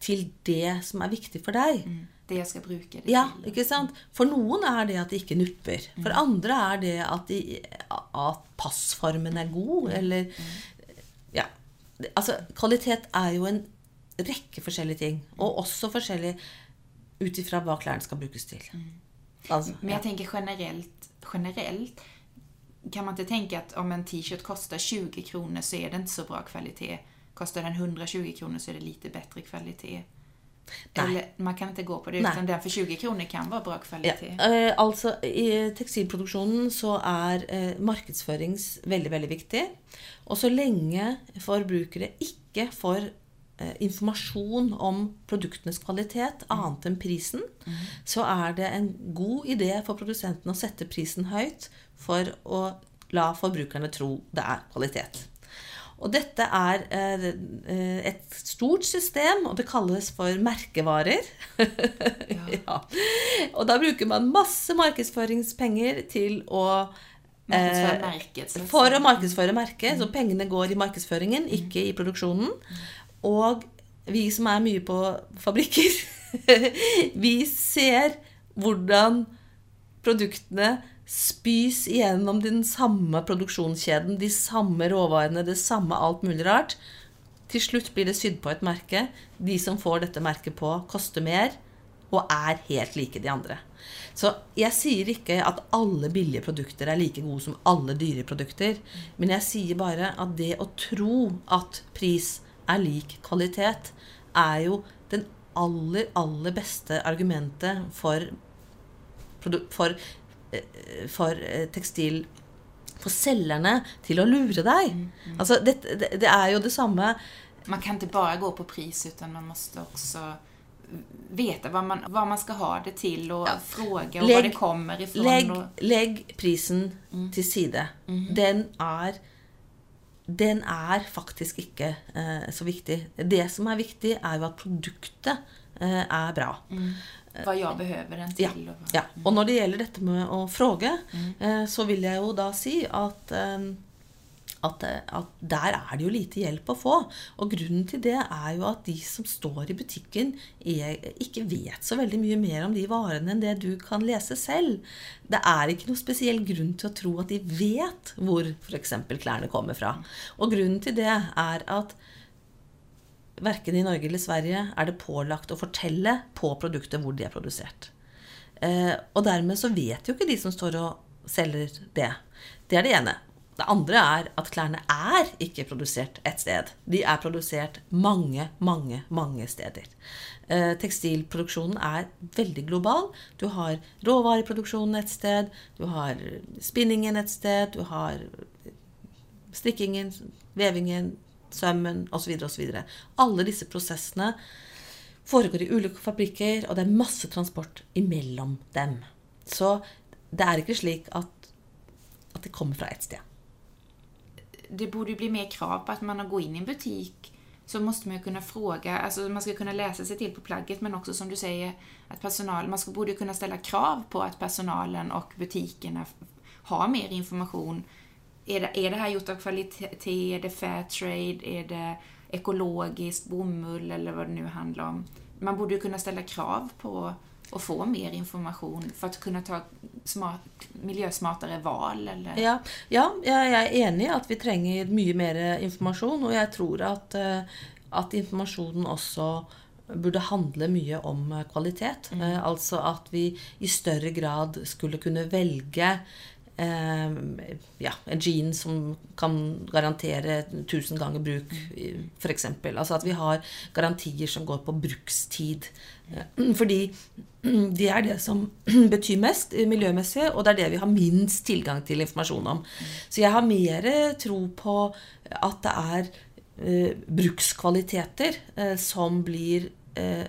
til det som er viktig for deg. Det jeg skal bruke det Ja, til. ikke sant? For noen er det at de ikke nupper. For andre er det at, de, at passformen er god, eller Ja. Altså, kvalitet er jo en rekke forskjellige ting. Og også forskjellig ut ifra hva klærne skal brukes til. Altså, Men jeg tenker generelt, generelt kan man ikke tenke at om en t-shirt koster 20 kroner så er det ikke så bra kvalitet. Koster den 120 kroner så er det lite bedre kvalitet. Eller man kan ikke gå på det, Nei. utan den for 20 kroner kan være bra Ja, kvalitet. eh, altså I tekstilproduksjonen så er eh, markedsførings veldig, veldig viktig. Og så lenge forbrukere ikke får eh, informasjon om produktenes kvalitet, annet enn prisen, så er det en god idé for produsenten å sette prisen høyt for å la forbrukerne tro det er kvalitet. Og dette er eh, eh, et stort system, og det kalles for merkevarer. ja. *laughs* Og da bruker man masse markedsføringspenger til å eh, merket. For å markedsføre merket. Så pengene går i markedsføringen, ikke i produksjonen. Og vi som er mye på fabrikker, *laughs* vi ser hvordan produktene spys igjennom den samme produksjonskjeden, de samme råvarene, det samme alt mulig rart. Til slutt blir det sydd på et merke. De som får dette merket på, koster mer og er helt like de andre. Så jeg sier ikke at alle billige produkter er like gode som alle dyre produkter, men jeg sier bare at det å tro at pris er lik kvalitet, er jo den aller, aller beste argumentet for, for, for eh, tekstil For selgerne til å lure deg. Altså, det, det, det er jo det samme Man kan ikke bare gå på pris, uten man må også vite hva man, hva man skal ha det til og fråge och Lägg- var det kommer ifra. Legg, legg prisen til side. Den er Den er faktisk ikke eh, så viktig. Det som er viktig, er jo at produktet eh, er bra. Vad jeg behøver den Ja, till. Ja. Og når det gjelder dette med å fråge, eh, så vil jeg jo da si at eh, at, eh, at der er det jo lite hjelp å få. Og grunnen til det er jo at de som står i butikken, er, ikke vet så veldig mye mer om de varene enn det du kan lese selv. Det er ikke noe spesiell grunn til å tro at de vet hvor f.eks. klærne kommer fra. Og grunnen til det er at verken i Norge eller Sverige er det pålagt å fortelle på produktet hvor de er produsert. Eh, og dermed så vet jo ikke de som står og selger det. Det er det ene. Det andre er at klærne er ikke produsert ett sted. De er produsert mange, mange, mange steder. Eh, tekstilproduksjonen er veldig global. Du har råvareproduksjonen et sted, du har spinningen et sted, du har strikkingen, vevingen, sømmen osv. osv. Alle disse prosessene foregår i ulike fabrikker, og det er masse transport imellom dem. Så det er ikke slik at, at det kommer fra ett sted. det burde bli mer krav på at man går inn i en butikk så måste man ju kunna fråga, alltså man ska kunna läsa sig till på plagget men också som du säger att personal, man ska, borde kunna ställa krav på att personalen och butikerna har mer information. Är det, er det her gjort av kvalitet? Er det fair trade? Er det ekologisk bomull eller hva det nå handler om? Man burde jo kunne stille krav på å få mer informasjon for å kunne ta smart, miljøsmartere val eller Ja, ja, jeg er enig i at vi trenger mye mer informasjon, og jeg tror at, eh, at informasjonen også burde handle mye om eh, kvalitet. Mm. Altså at vi i større grad skulle kunne velge eh, ja, en gene som kan garantere 1000 ganger bruk, f.eks. Altså at vi har garantier som går på brukstid. Eh, fordi *clears throat* det er det som *clears throat* betyr mest miljømessig, og det er det vi har minst tilgang til informasjon om. Så jeg har mer tro på at det er eh, brukskvaliteter eh, som blir eh,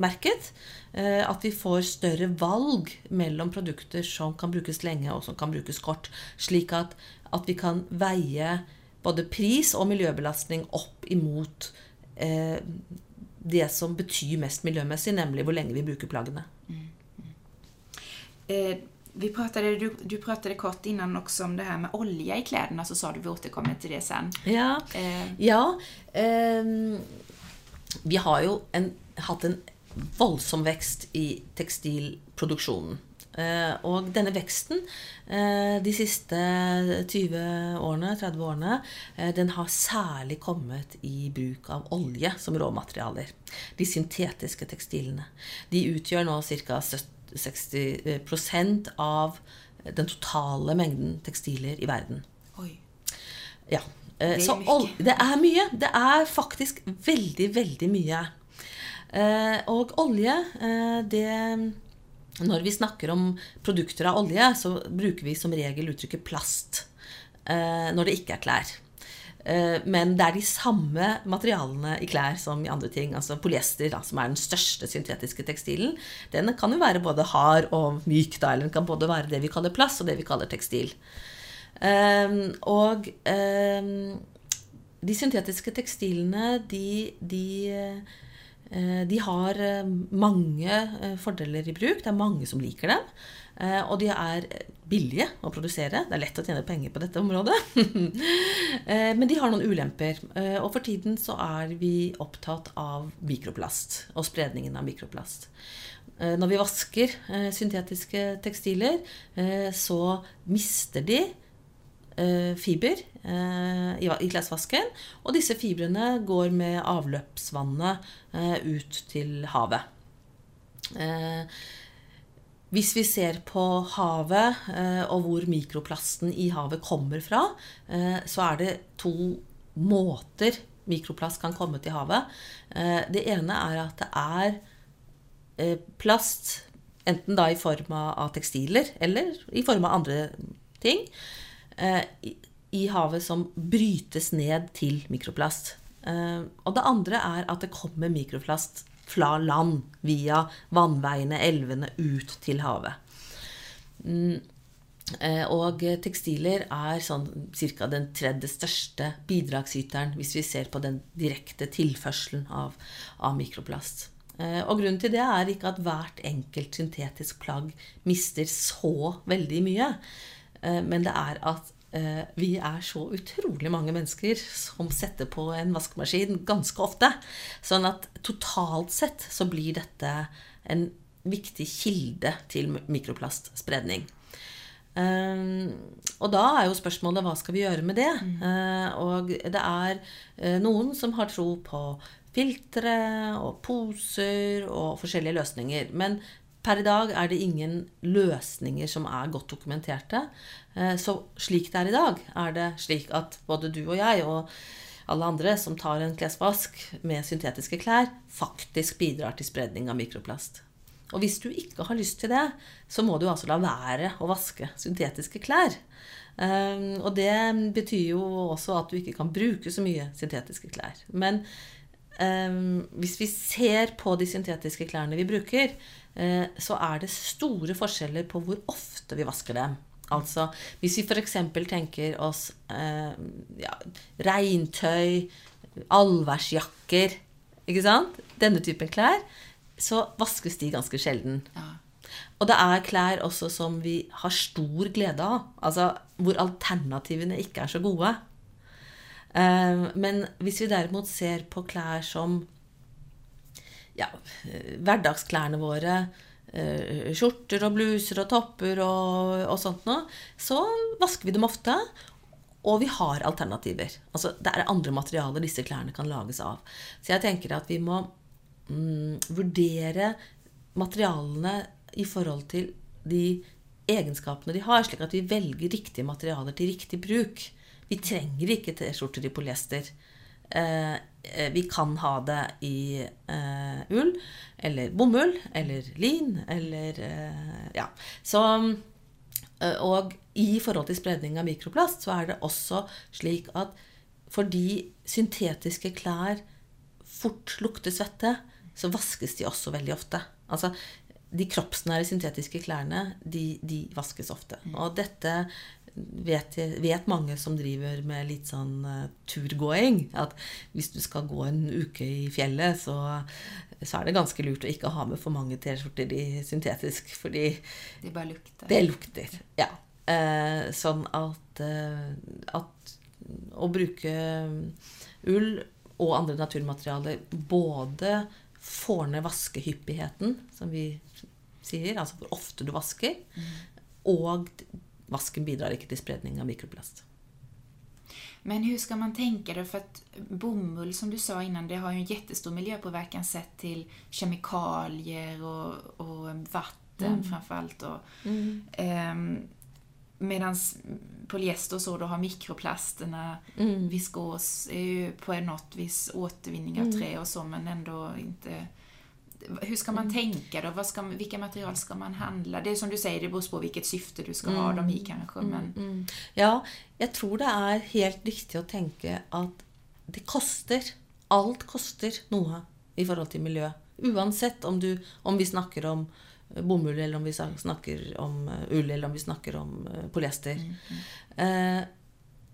merket. Eh, at vi får større valg mellom produkter som kan brukes lenge, og som kan brukes kort. Slik at, at vi kan veie både pris og miljøbelastning opp imot eh, det som betyr mest miljømessig, nemlig hvor lenge vi bruker plaggene. Mm. Eh, vi pratade, du, du pratade kort innan också om det här med olja i kläderna, så sa du vi återkommer till det sen. Ja, eh. ja eh, vi har jo en, hatt en voldsom vekst i tekstilproduksjonen. Eh, og denne veksten eh, de siste 20 årene, 30 årene, eh, den har særlig kommet i bruk av olje som råmaterialer. De syntetiske tekstilene. De utgjør nå ca. 60% av den totale mengden tekstiler i verden. Oi. Ja. Det er, Så, det er mye. Det er faktisk veldig, veldig mye. Og olje, det når vi snakker om produkter av olje, så bruker vi som regel uttrykket plast eh, når det ikke er klær. Eh, men det er de samme materialene i klær som i andre ting. Altså polyester, da, som er den største syntetiske tekstilen. Den kan jo være både hard og myk, da, eller den kan både være det vi kaller plast, og det vi kaller tekstil. Eh, og de syntetiske tekstilene, de, de Eh, de har eh, mange eh, fordeler i bruk. Det er mange som liker dem. Og de er billige å produsere. Det er lett å tjene penger på dette området. *laughs* Men de har noen ulemper. Og for tiden så er vi opptatt av mikroplast og spredningen av mikroplast. Når vi vasker syntetiske tekstiler, så mister de Eh, fiber eh, i klesvasken. Og disse fibrene går med avløpsvannet eh, ut til havet. Hvis vi ser på havet og hvor mikroplasten i havet kommer fra, så er det to måter mikroplast kan komme til havet. Det ene er at det er plast, enten da i form av tekstiler eller i form av andre ting, Eh, i havet som brytes ned til mikroplast. Eh, og det andre er at det kommer mikroplast fra land via vannveiene, elvene, ut til havet. Mm, eh, og tekstiler er sånn ca. den tredje største bidragsyteren hvis vi ser på den direkte tilførselen av, av mikroplast. Og grunnen til det er ikke at hvert enkelt syntetisk plagg mister så veldig mye. Eh, men det er at eh, vi er så utrolig mange mennesker som setter på en vaskemaskin ganske ofte. Sånn at totalt sett så blir dette en viktig kilde til mikroplastspredning. Um, og da er jo spørsmålet hva skal vi gjøre med det? Mm. Og det er noen som har tro på filtre og poser og forskjellige løsninger. Men Per i dag er det ingen løsninger som er godt dokumenterte. Eh, så slik det er i dag, er det slik at både du og jeg og alle andre som tar en klesvask med syntetiske klær, faktisk bidrar til spredning av mikroplast. Og hvis du ikke har lyst til det, så må du altså la være å vaske syntetiske klær. Eh, og det betyr jo også at du ikke kan bruke så mye syntetiske klær. Men Um, hvis vi ser på de syntetiske klærne vi bruker, så er det store forskjeller på hvor ofte vi vasker dem. Altså hvis vi f.eks. tenker oss uh, ja, regntøy, allværsjakker Ikke sant? Denne typen klær. Så vaskes de ganske sjelden. Ja. Og det er klær også som vi har stor glede av. Altså hvor alternativene ikke er så gode. Eh, men hvis vi derimot ser på klær som ja, hverdagsklærne våre, eh, skjorter og bluser og topper og, og sånt noe, så vasker vi dem ofte. Og vi har alternativer. Altså, det er andre materialer disse klærne kan lages av. Så jeg tenker at vi må mm, vurdere materialene i forhold til de egenskapene de har, slik at vi velger riktige materialer til riktig bruk. Vi trenger ikke T-skjorter i polyester. Eh, eh, vi kan ha det i eh, ull eller bomull eller lin eller eh, Ja. Så eh, Og i forhold til spredning av mikroplast, så er det også slik at fordi syntetiske klær fort lukter svette, så vaskes de også veldig ofte. Altså, de kroppsnære syntetiske klærne, de, de vaskes ofte. Og dette vet, vet, mange som driver med litt sånn uh, turgåing. At hvis du skal gå en uke i fjellet, så, så er det ganske lurt å ikke ha med for mange T-skjorter i syntetisk, fordi Det bare lukter. Det lukter, ja. Uh, sånn at, uh, at å bruke ull og andre naturmaterialer både får ned vaskehyppigheten, som vi sier, altså hvor ofte du vasker, mm. og vasken bidrar ikke til spredning av mikroplast. Men hvordan skal man tenke det? For at bomull, som du sa innan, det har jo en jättestor miljøpåvirkning sett til kemikalier og, og vatten mm. framförallt. Och, mm. um, Medan polyester så da har mikroplastene, mm. viskos er jo på något vis återvinning av tre og och så men enda inte... Hur ska man mm. tänka då? Vad ska, vilka material ska man handla? Det är som du säger, det beror på vilket syfte du ska ha dem i mm. kanske. Mm. Men... Ja, jeg tror det er helt riktig å tenke at det koster. Alt koster noe i forhold til miljø. Uansett om, du, om vi snakker om bomull, eller om vi snakker om eh, ull, eller om vi snakker om eh, polyester. Mm, mm. Eh,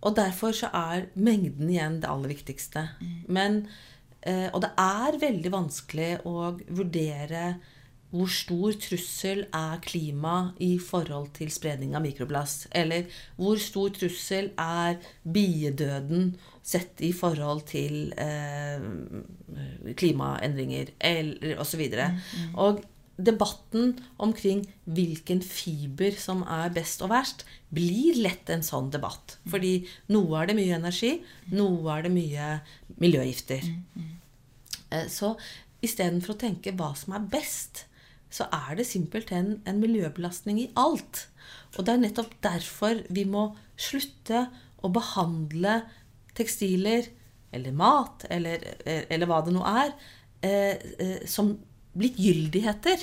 og derfor så er mengden igjen det aller viktigste. Mm. Men, eh, og det er veldig vanskelig å vurdere hvor stor trussel er klima i forhold til spredning av mikroplast? Eller hvor stor trussel er biedøden sett i forhold til eh, klimaendringer, eller osv.? Og, så mm, mm. og debatten omkring hvilken fiber som er best og verst, blir lett en sånn debatt. Fordi noe er det mye energi, noe er det mye miljøgifter. Eh, så istedenfor å tenke hva som er best, så er det simpelthen en miljøbelastning i alt. Og det er nettopp derfor vi må slutte å behandle tekstiler eller mat eller, eller hva det nå er, eh, blitt som likegyldigheter.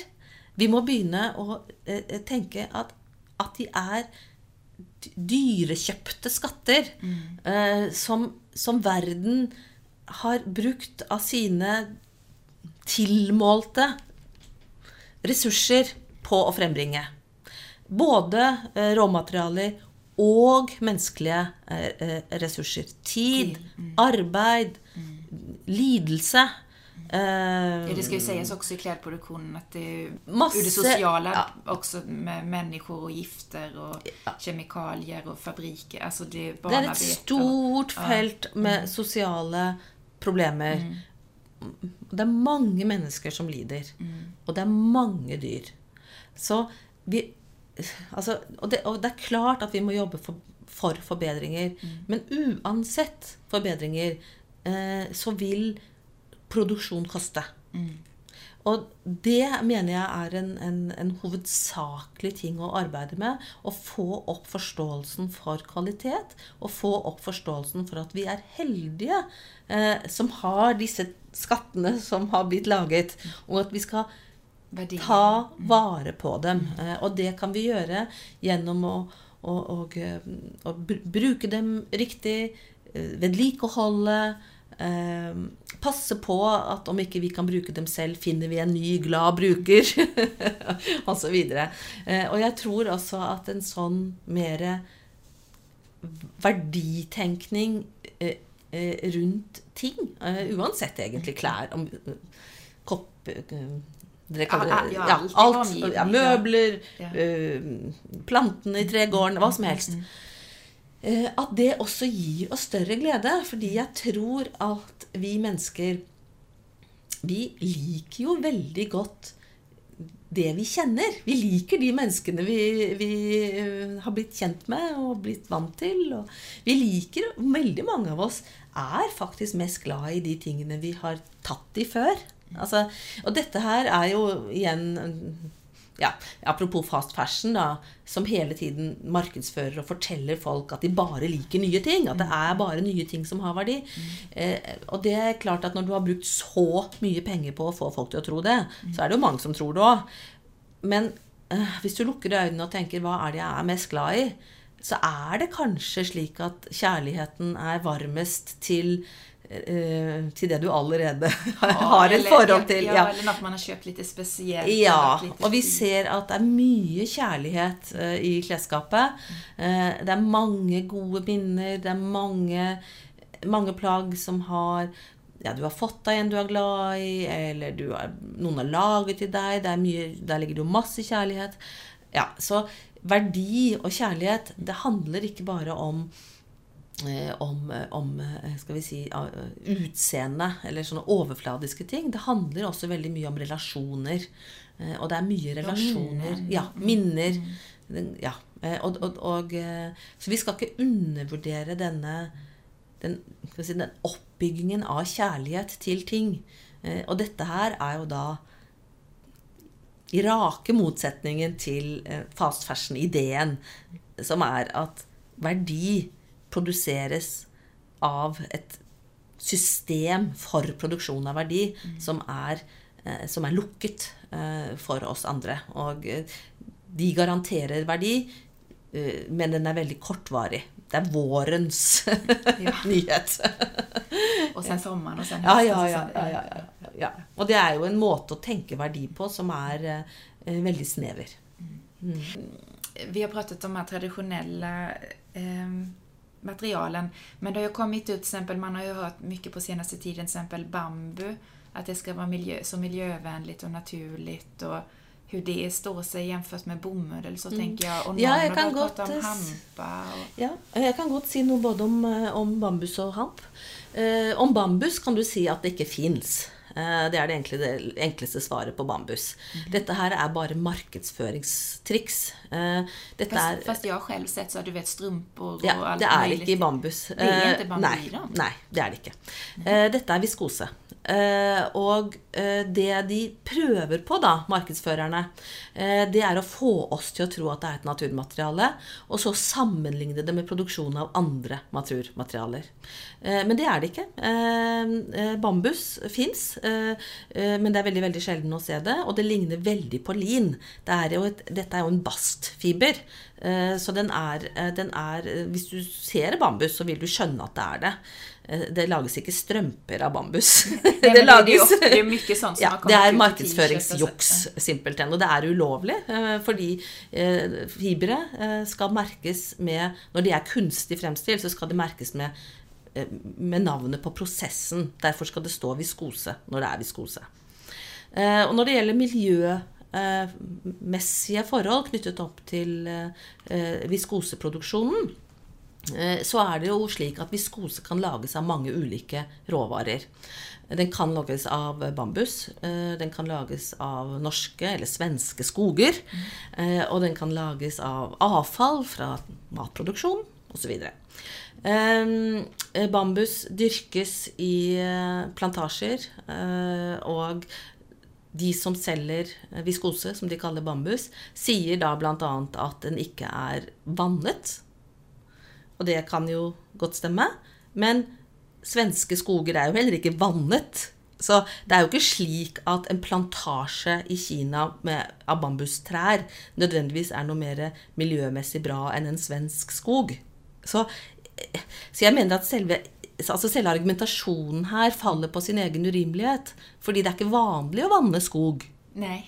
Vi må begynne å eh, eh, tenke at, at, de er dyrekjøpte skatter mm. eh, som, som, verden har brukt av sine tilmålte ressurser på å frembringe. Både eh, råmaterialer og menneskelige eh, eh, ressurser. Tid, mm. arbeid, mm. lidelse. Ja, det skal jo sies også i klesproduksjonen at det masse, det sosiale ja. også med mennesker og gifter og ja. kjemikalier og fabriker. altså det, det er et stort felt med mm. sosiale problemer. Mm. Det er mange mennesker som lider. Mm. Og det er mange dyr. Så vi Altså, og det, og det, er klart at vi må jobbe for, for forbedringer. Mm. Men uansett forbedringer eh, så vil produksjon koste. Mm. Og det mener jeg er en, en, en, hovedsakelig ting å arbeide med. Å få opp forståelsen for kvalitet. Og få opp forståelsen for at vi er heldige eh, som har disse skattene som har blitt laget. Og at vi skal ta vare på dem. Eh, og det kan vi gjøre gjennom å, å, å, å bruke dem riktig, eh, vedlikeholde eh, passe på at om ikke vi kan bruke dem selv, finner vi en ny, glad bruker. *laughs* Osv. videre og jeg tror også at en sånn mer verditenkning eh, eh, rundt ting, eh, uansett egentlig klær om eh, kopp dere kaller, ja, ja, alt. Ja, møbler, plantene i tregården, hva som helst. Eh, at det også gir oss større glede. Fordi jeg tror at vi mennesker Vi liker jo veldig godt det vi kjenner. Vi liker de menneskene vi, vi eh, har blitt kjent med og blitt vant til. Og vi liker Veldig mange av oss er faktisk mest glad i de tingene vi har tatt i før. Altså, og dette her er jo igjen ja, apropos fast fashion, da, som hele tiden markedsfører og forteller folk at de bare liker nye ting. At det er bare nye ting som har verdi. Eh, og det er klart at når du har brukt så mye penger på å få folk til å tro det, så er det jo mange som tror det òg. Men eh, hvis du lukker øynene og tenker 'hva er det jeg er mest glad i', så er det kanskje slik at kjærligheten er varmest til til det du allerede *laughs* har et forhold til. Ja, eller at man har kjøpt litt spesielt. Ja, og vi ser at det er mye kjærlighet uh, i klesskapet. Uh, det er mange gode minner. Det er mange, mange plagg som har ja, du har fått deg en du er glad i, eller har, noen har laget til deg. Mye, der ligger det jo masse kjærlighet. Ja, Så verdi og kjærlighet, det handler ikke bare om Eh, om, eh, om, eh, skal vi si, utseende eller sånne overfladiske ting. Det handler også veldig mye om relasjoner. Og det er mye relasjoner. Ja, minner. Ja. Og, og, og, så vi skal ikke undervurdere denne den, si, den, oppbyggingen av kjærlighet til ting. Og dette her er jo da i rake motsetningen til fast fashion-ideen, som er at verdi produseres av et system for produksjon av verdi mm. som, er, eh, som, er, lukket eh, for oss andre. Og eh, de garanterer verdi, eh, men den er veldig kortvarig. Det er vårens *laughs* *laughs* nyhet. *laughs* og sen sommeren, og sen ja, ja, ja, ja, Og det er jo en måte å tenke verdi på som er eh, veldig snever. Mm. Vi har pratet om de tradisjonelle eh, materialen. Men det har ju kommit ut, till exempel, man har ju hört mycket på senaste tiden, till exempel bambu, att det ska vara miljö, så miljövänligt och naturligt och hur det står sig jämfört med bomull så mm. tänker jag. Og ja, jeg kan godt, om hampa. Og... Ja, jeg kan godt si noe både om, eh, om bambus og hamp. Eh, om bambus kan du si at det ikke fins. Eh, det er det, enkle, det, enkleste svaret på bambus. Mm. Dette her er bare markedsføringstriks. Eh, dette fast, er, fast jeg selv sett så har du vet strømper og ja, alt Det er ikke i bambus. Det er ikke bambus nei. Nei, det er det ikke. Mm. Dette er viskose. Eh, og eh, det de prøver på, da, markedsførerne, eh, det er å få oss til å tro at det er et naturmateriale, og så sammenligne det med produksjon av andre naturmaterialer. Men det er det ikke. Bambus fins, men det er veldig veldig sjelden å se det. Og det ligner veldig på lin. Det er et, dette er jo en bastfiber. Så den er, den er Hvis du ser bambus, så vil du skjønne at det er det. Eh, det lages ikke strømper av bambus. *laughs* det, det, lages, det, er mye sånn som ja, Det er markedsføringsjuks, simpelthen. Og det er ulovlig, eh, fordi eh, fibre skal merkes med Når de er kunstig fremstilt, så skal det merkes med, med navnet på prosessen. Derfor skal det stå viskose når det er viskose. Og når det gjelder miljø messige forhold knyttet opp til viskoseproduksjonen, så er det jo slik at viskose kan lages av mange ulike råvarer. Den kan lages av bambus, eh, den kan lages av norske eller svenske skoger. Eh, og den kan lages av avfall fra matproduksjon osv. Bambus dyrkes i plantasjer, og de som selger viskose, som de kaller bambus, sier da bl.a. at den ikke er vannet og det kan jo godt stemme. Men svenske skoger er jo heller ikke vannet. Så det er jo ikke slik at en plantasje i Kina med, av bambustrær nødvendigvis er noe mer miljømessig bra enn en svensk skog. Så, så jeg mener at selve, altså selve, argumentasjonen her faller på sin egen urimelighet. Fordi det er ikke vanlig å vanne skog. Nei.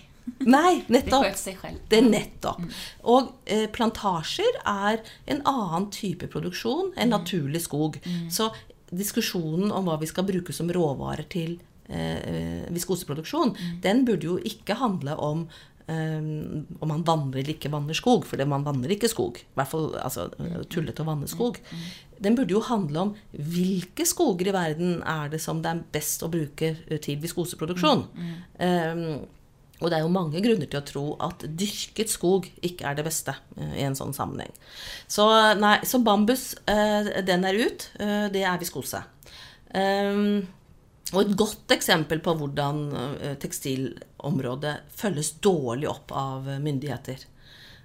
Nei, nettopp. Det seg selv. Det er nettopp. Mm. Og eh, plantasjer er en annen type produksjon enn mm. naturlig skog. Mm. Så diskusjonen om hva vi skal bruke som råvarer til eh, viskoseproduksjon, mm. den burde jo ikke handle om Um, om man vanner eller ikke vanner skog, for man vanner ikke skog. I hvert fall altså, mm. tullete å vanne skog. Den burde jo handle om hvilke skoger i verden er det som det er best å bruke til viskoseproduksjon. Um, og det er jo mange grunner til å tro at dyrket skog ikke er det beste uh, i en sånn sammenheng. Så, nei, så bambus, uh, den er ut. Uh, det er viskose. Og et godt eksempel på hvordan eh, tekstilområdet følges dårlig opp av myndigheter.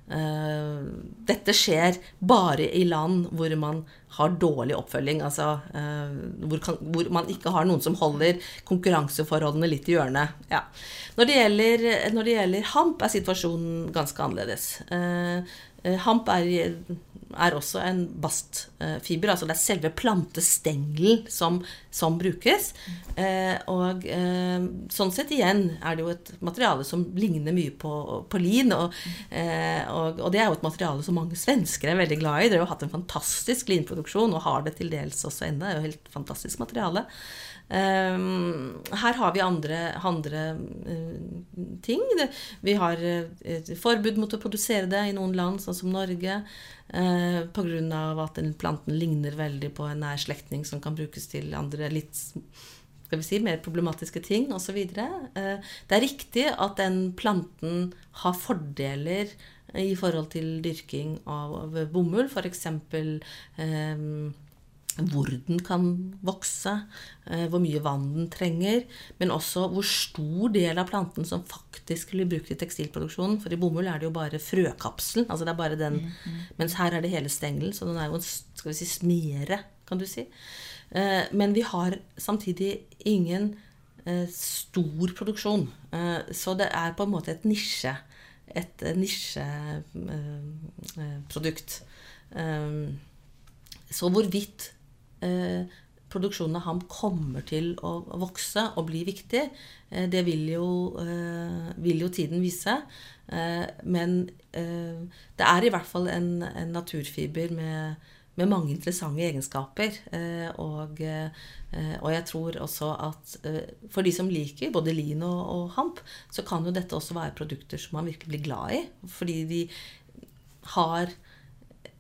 Eh, dette skjer bare i land hvor man har dårlig oppfølging. Altså eh, hvor, kan, hvor man ikke har noen som holder konkurranseforholdene litt i hjørnet. Ja. Når, det gjelder, når det gjelder hamp, er situasjonen ganske annerledes. Hamp er er også en bastfiber. Altså det er selve plantestengelen som, som brukes. Eh, og eh, sånn sett igjen er det jo et materiale som ligner mye på, på lin. Og, eh, og, og, det er jo et materiale som mange svensker er veldig glad i. Dere har jo hatt en fantastisk linproduksjon og har det til dels også ennå. Det er jo helt fantastisk materiale. Um, her har vi andre, andre uh, ting. Vi har et forbud mot å produsere det i noen land, sånn som Norge. Eh, Pga. at planten ligner veldig på en nær slektning som kan brukes til andre litt skal vi si, mer problematiske ting osv. Eh, det er riktig at den planten har fordeler i forhold til dyrking av bomull. F.eks. Eh, hvor den kan vokse, eh, hvor mye vann den trenger, men også hvor stor del av planten som faktisk blir brukt i tekstilproduksjonen. For i bomull er det jo bare frøkapselen, altså det er bare den, mm, mm. mens her er det hele stengelen, så den er jo en skal vi si, smere, kan du si. Eh, men vi har samtidig ingen eh, stor produksjon, så det er på en måte et nisje, et nisjeprodukt. Så hvorvidt Eh, produksjonen av ham kommer til å vokse og bli viktig. Eh, det vil jo, eh, vil jo tiden vise. Men det er i hvert fall en, en naturfiber med, med, mange interessante egenskaper. Og, og, jeg tror også at for de som liker både lin og, og hamp, så kan jo dette også være produkter som man virkelig blir glad i. Fordi de har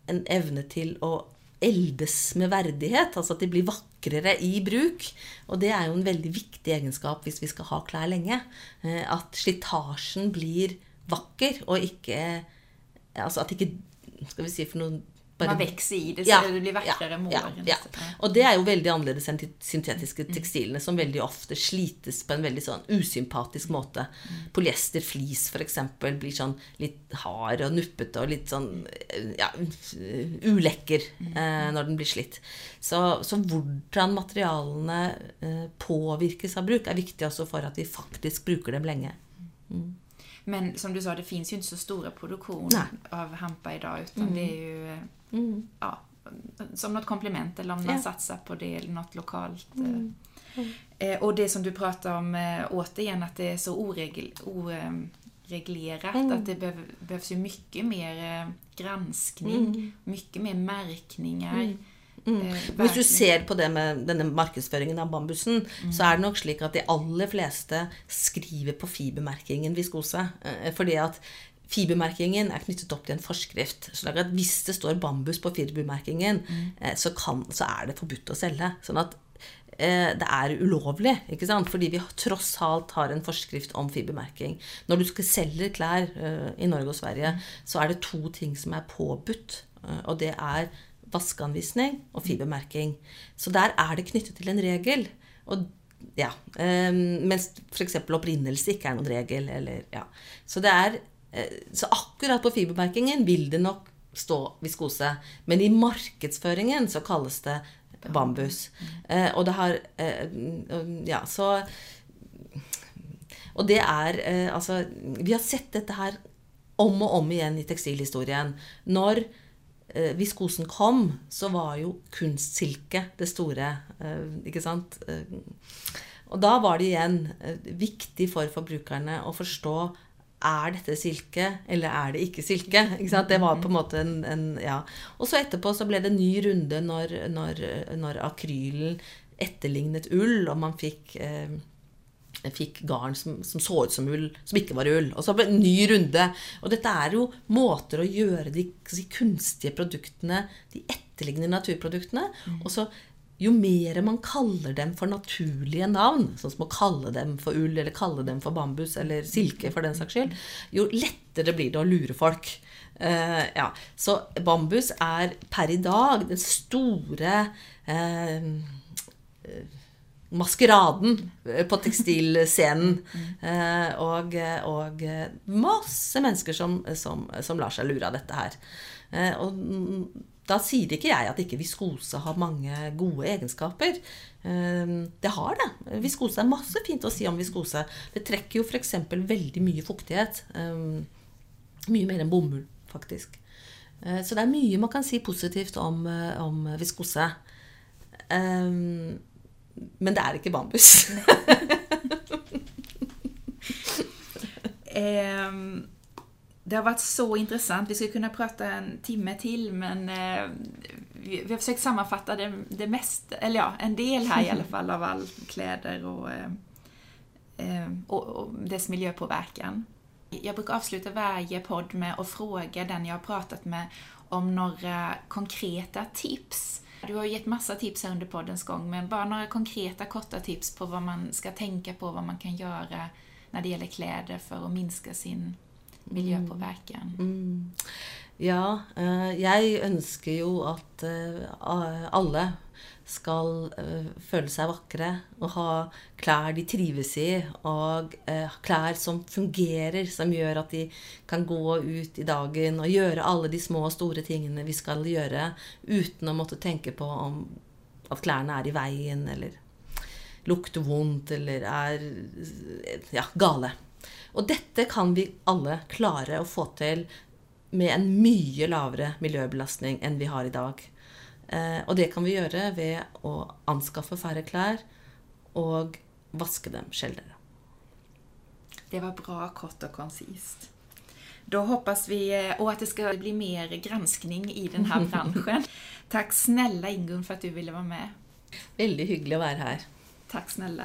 en evne til å eldes med verdighet. Altså at de blir vakrere i bruk. Og det er jo en veldig viktig egenskap hvis vi skal ha klær lenge. Eh, at slitasjen blir vakker, og ikke Altså at ikke Skal vi si for noen bare, Man vokser i det, så ja, det blir vakrere ja, ja, ja, Og det er jo veldig annerledes enn de syntetiske mm. tekstilene, som veldig ofte slites på en veldig sånn usympatisk måte. Mm. Polyester, flis f.eks. blir sånn litt hard og nuppete og litt sånn ja, ulekker mm. eh, når den blir slitt. Så, så hvordan materialene eh, påvirkes av bruk, er viktig også for at vi faktisk bruker dem lenge. Mm. Men som du sa, det finns ju inte så stora produktioner av hampa idag utan mm. det är ju eh, mm. ja, som något komplement eller om man ja. satsar på det eller något lokalt. Eh. Mm. Eh, och det som du pratar om eh, återigen att det är så oregel, oreglerat mm. att det behöv, behövs ju mycket mer eh, granskning, mm. mycket mer märkningar. Mm. Eh, Hvis du ser på det med denne markedsføringen av bambusen, mm. så er det nok slik at de aller fleste skriver på fibermerkingen viskose. Eh, fordi at fibermerkingen er knyttet opp til en forskrift. Så at hvis det står bambus på fibermerkingen, mm. Eh, så, kan, så, er det forbudt å selge. Sånn at det er ulovlig, ikke sant? fordi vi tross alt har en forskrift om fibermerking. Når du skal selge klær i Norge og Sverige, mm. så er det to ting som er påbudt. Og det er vaskeanvisning og fibermerking. Så der er det knyttet til en regel. Og ja, um, mens f.eks. opprinnelse ikke er noen regel. Eller, ja. så, er, uh, så akkurat på fibermerkingen vil det nok stå viskose. Men i markedsføringen så kalles det bambus. Uh, og det har uh, Ja, så Og det er Altså, vi har sett dette her om og om igjen i tekstilhistorien. Når eh, viskosen kom, så var jo kunstsilke det store. Eh, ikke sant? Eh, og da var det igjen eh, viktig for forbrukerne å forstå er dette silke, eller er det ikke silke? Ikke det var på en måte en, en, ja. Og så etterpå så ble det en ny runde når, når, når akrylen etterlignet ull, og man fikk eh, fikk garn som, som, så ut som ull, som ikke var ull. Og så en ny runde. Og dette er jo måter å gjøre de, de kunstige produktene, de etterliggende naturproduktene. Mm. Og så jo mer man kaller dem for naturlige navn, sånn som å kalle dem for ull eller kalle dem for bambus eller silke, for den saks skyld, jo lettere blir det å lure folk. Uh, ja. Så bambus er per i dag den store uh, maskeraden på tekstilscenen. Eh, og, og, masse mennesker som, som, som, lar seg lure av dette her. Eh, og da sier ikke jeg at ikke viskose har mange gode egenskaper. Eh, det har det. Viskose er masse fint å si om viskose. Det trekker jo f.eks. veldig mye fuktighet. Mye mer enn bomull, faktisk. Så det er mye man kan si positivt om, om viskose. Men det er ikke bambus. um, *laughs* det har vært så interessant. Vi skulle kunne prate en time til, men uh, vi, vi, har forsøkt sammenfatte det, det meste, eller ja, en del her i alle fall, av all klær og, uh, og, og dess miljøpåvirkning. Jeg bruker avslutte hver podd med å spørre den jeg har pratet med, om noen konkrete tips du har gett masse tips her under poddens gång, men bare noen konkreta korta tips på hva man skal tenke på, hva man kan gjøre når det gjelder klær for å minske sin miljøpåvirkning. Mm. Mm. Ja, eh, jeg ønsker jo at eh, alle skal uh, føle seg vakre og ha klær de trives i, og uh, klær som fungerer, som gjør at de kan gå ut i dagen og gjøre alle de små og store tingene vi skal gjøre, uten å måtte tenke på om at klærne er i veien eller lukter vondt eller er ja, gale. Og dette kan vi alle klare å få til med en mye lavere miljøbelastning enn vi har i dag. Eh, og det kan vi gjøre ved å anskaffe færre klær og vaske dem sjeldnere. Det var bra, kort og konsist. Da håper vi og eh, at det skal bli mer granskning i denne bransjen. *laughs* Takk snälla Ingunn for at du ville være med. Veldig hyggelig å være her. Takk snälla.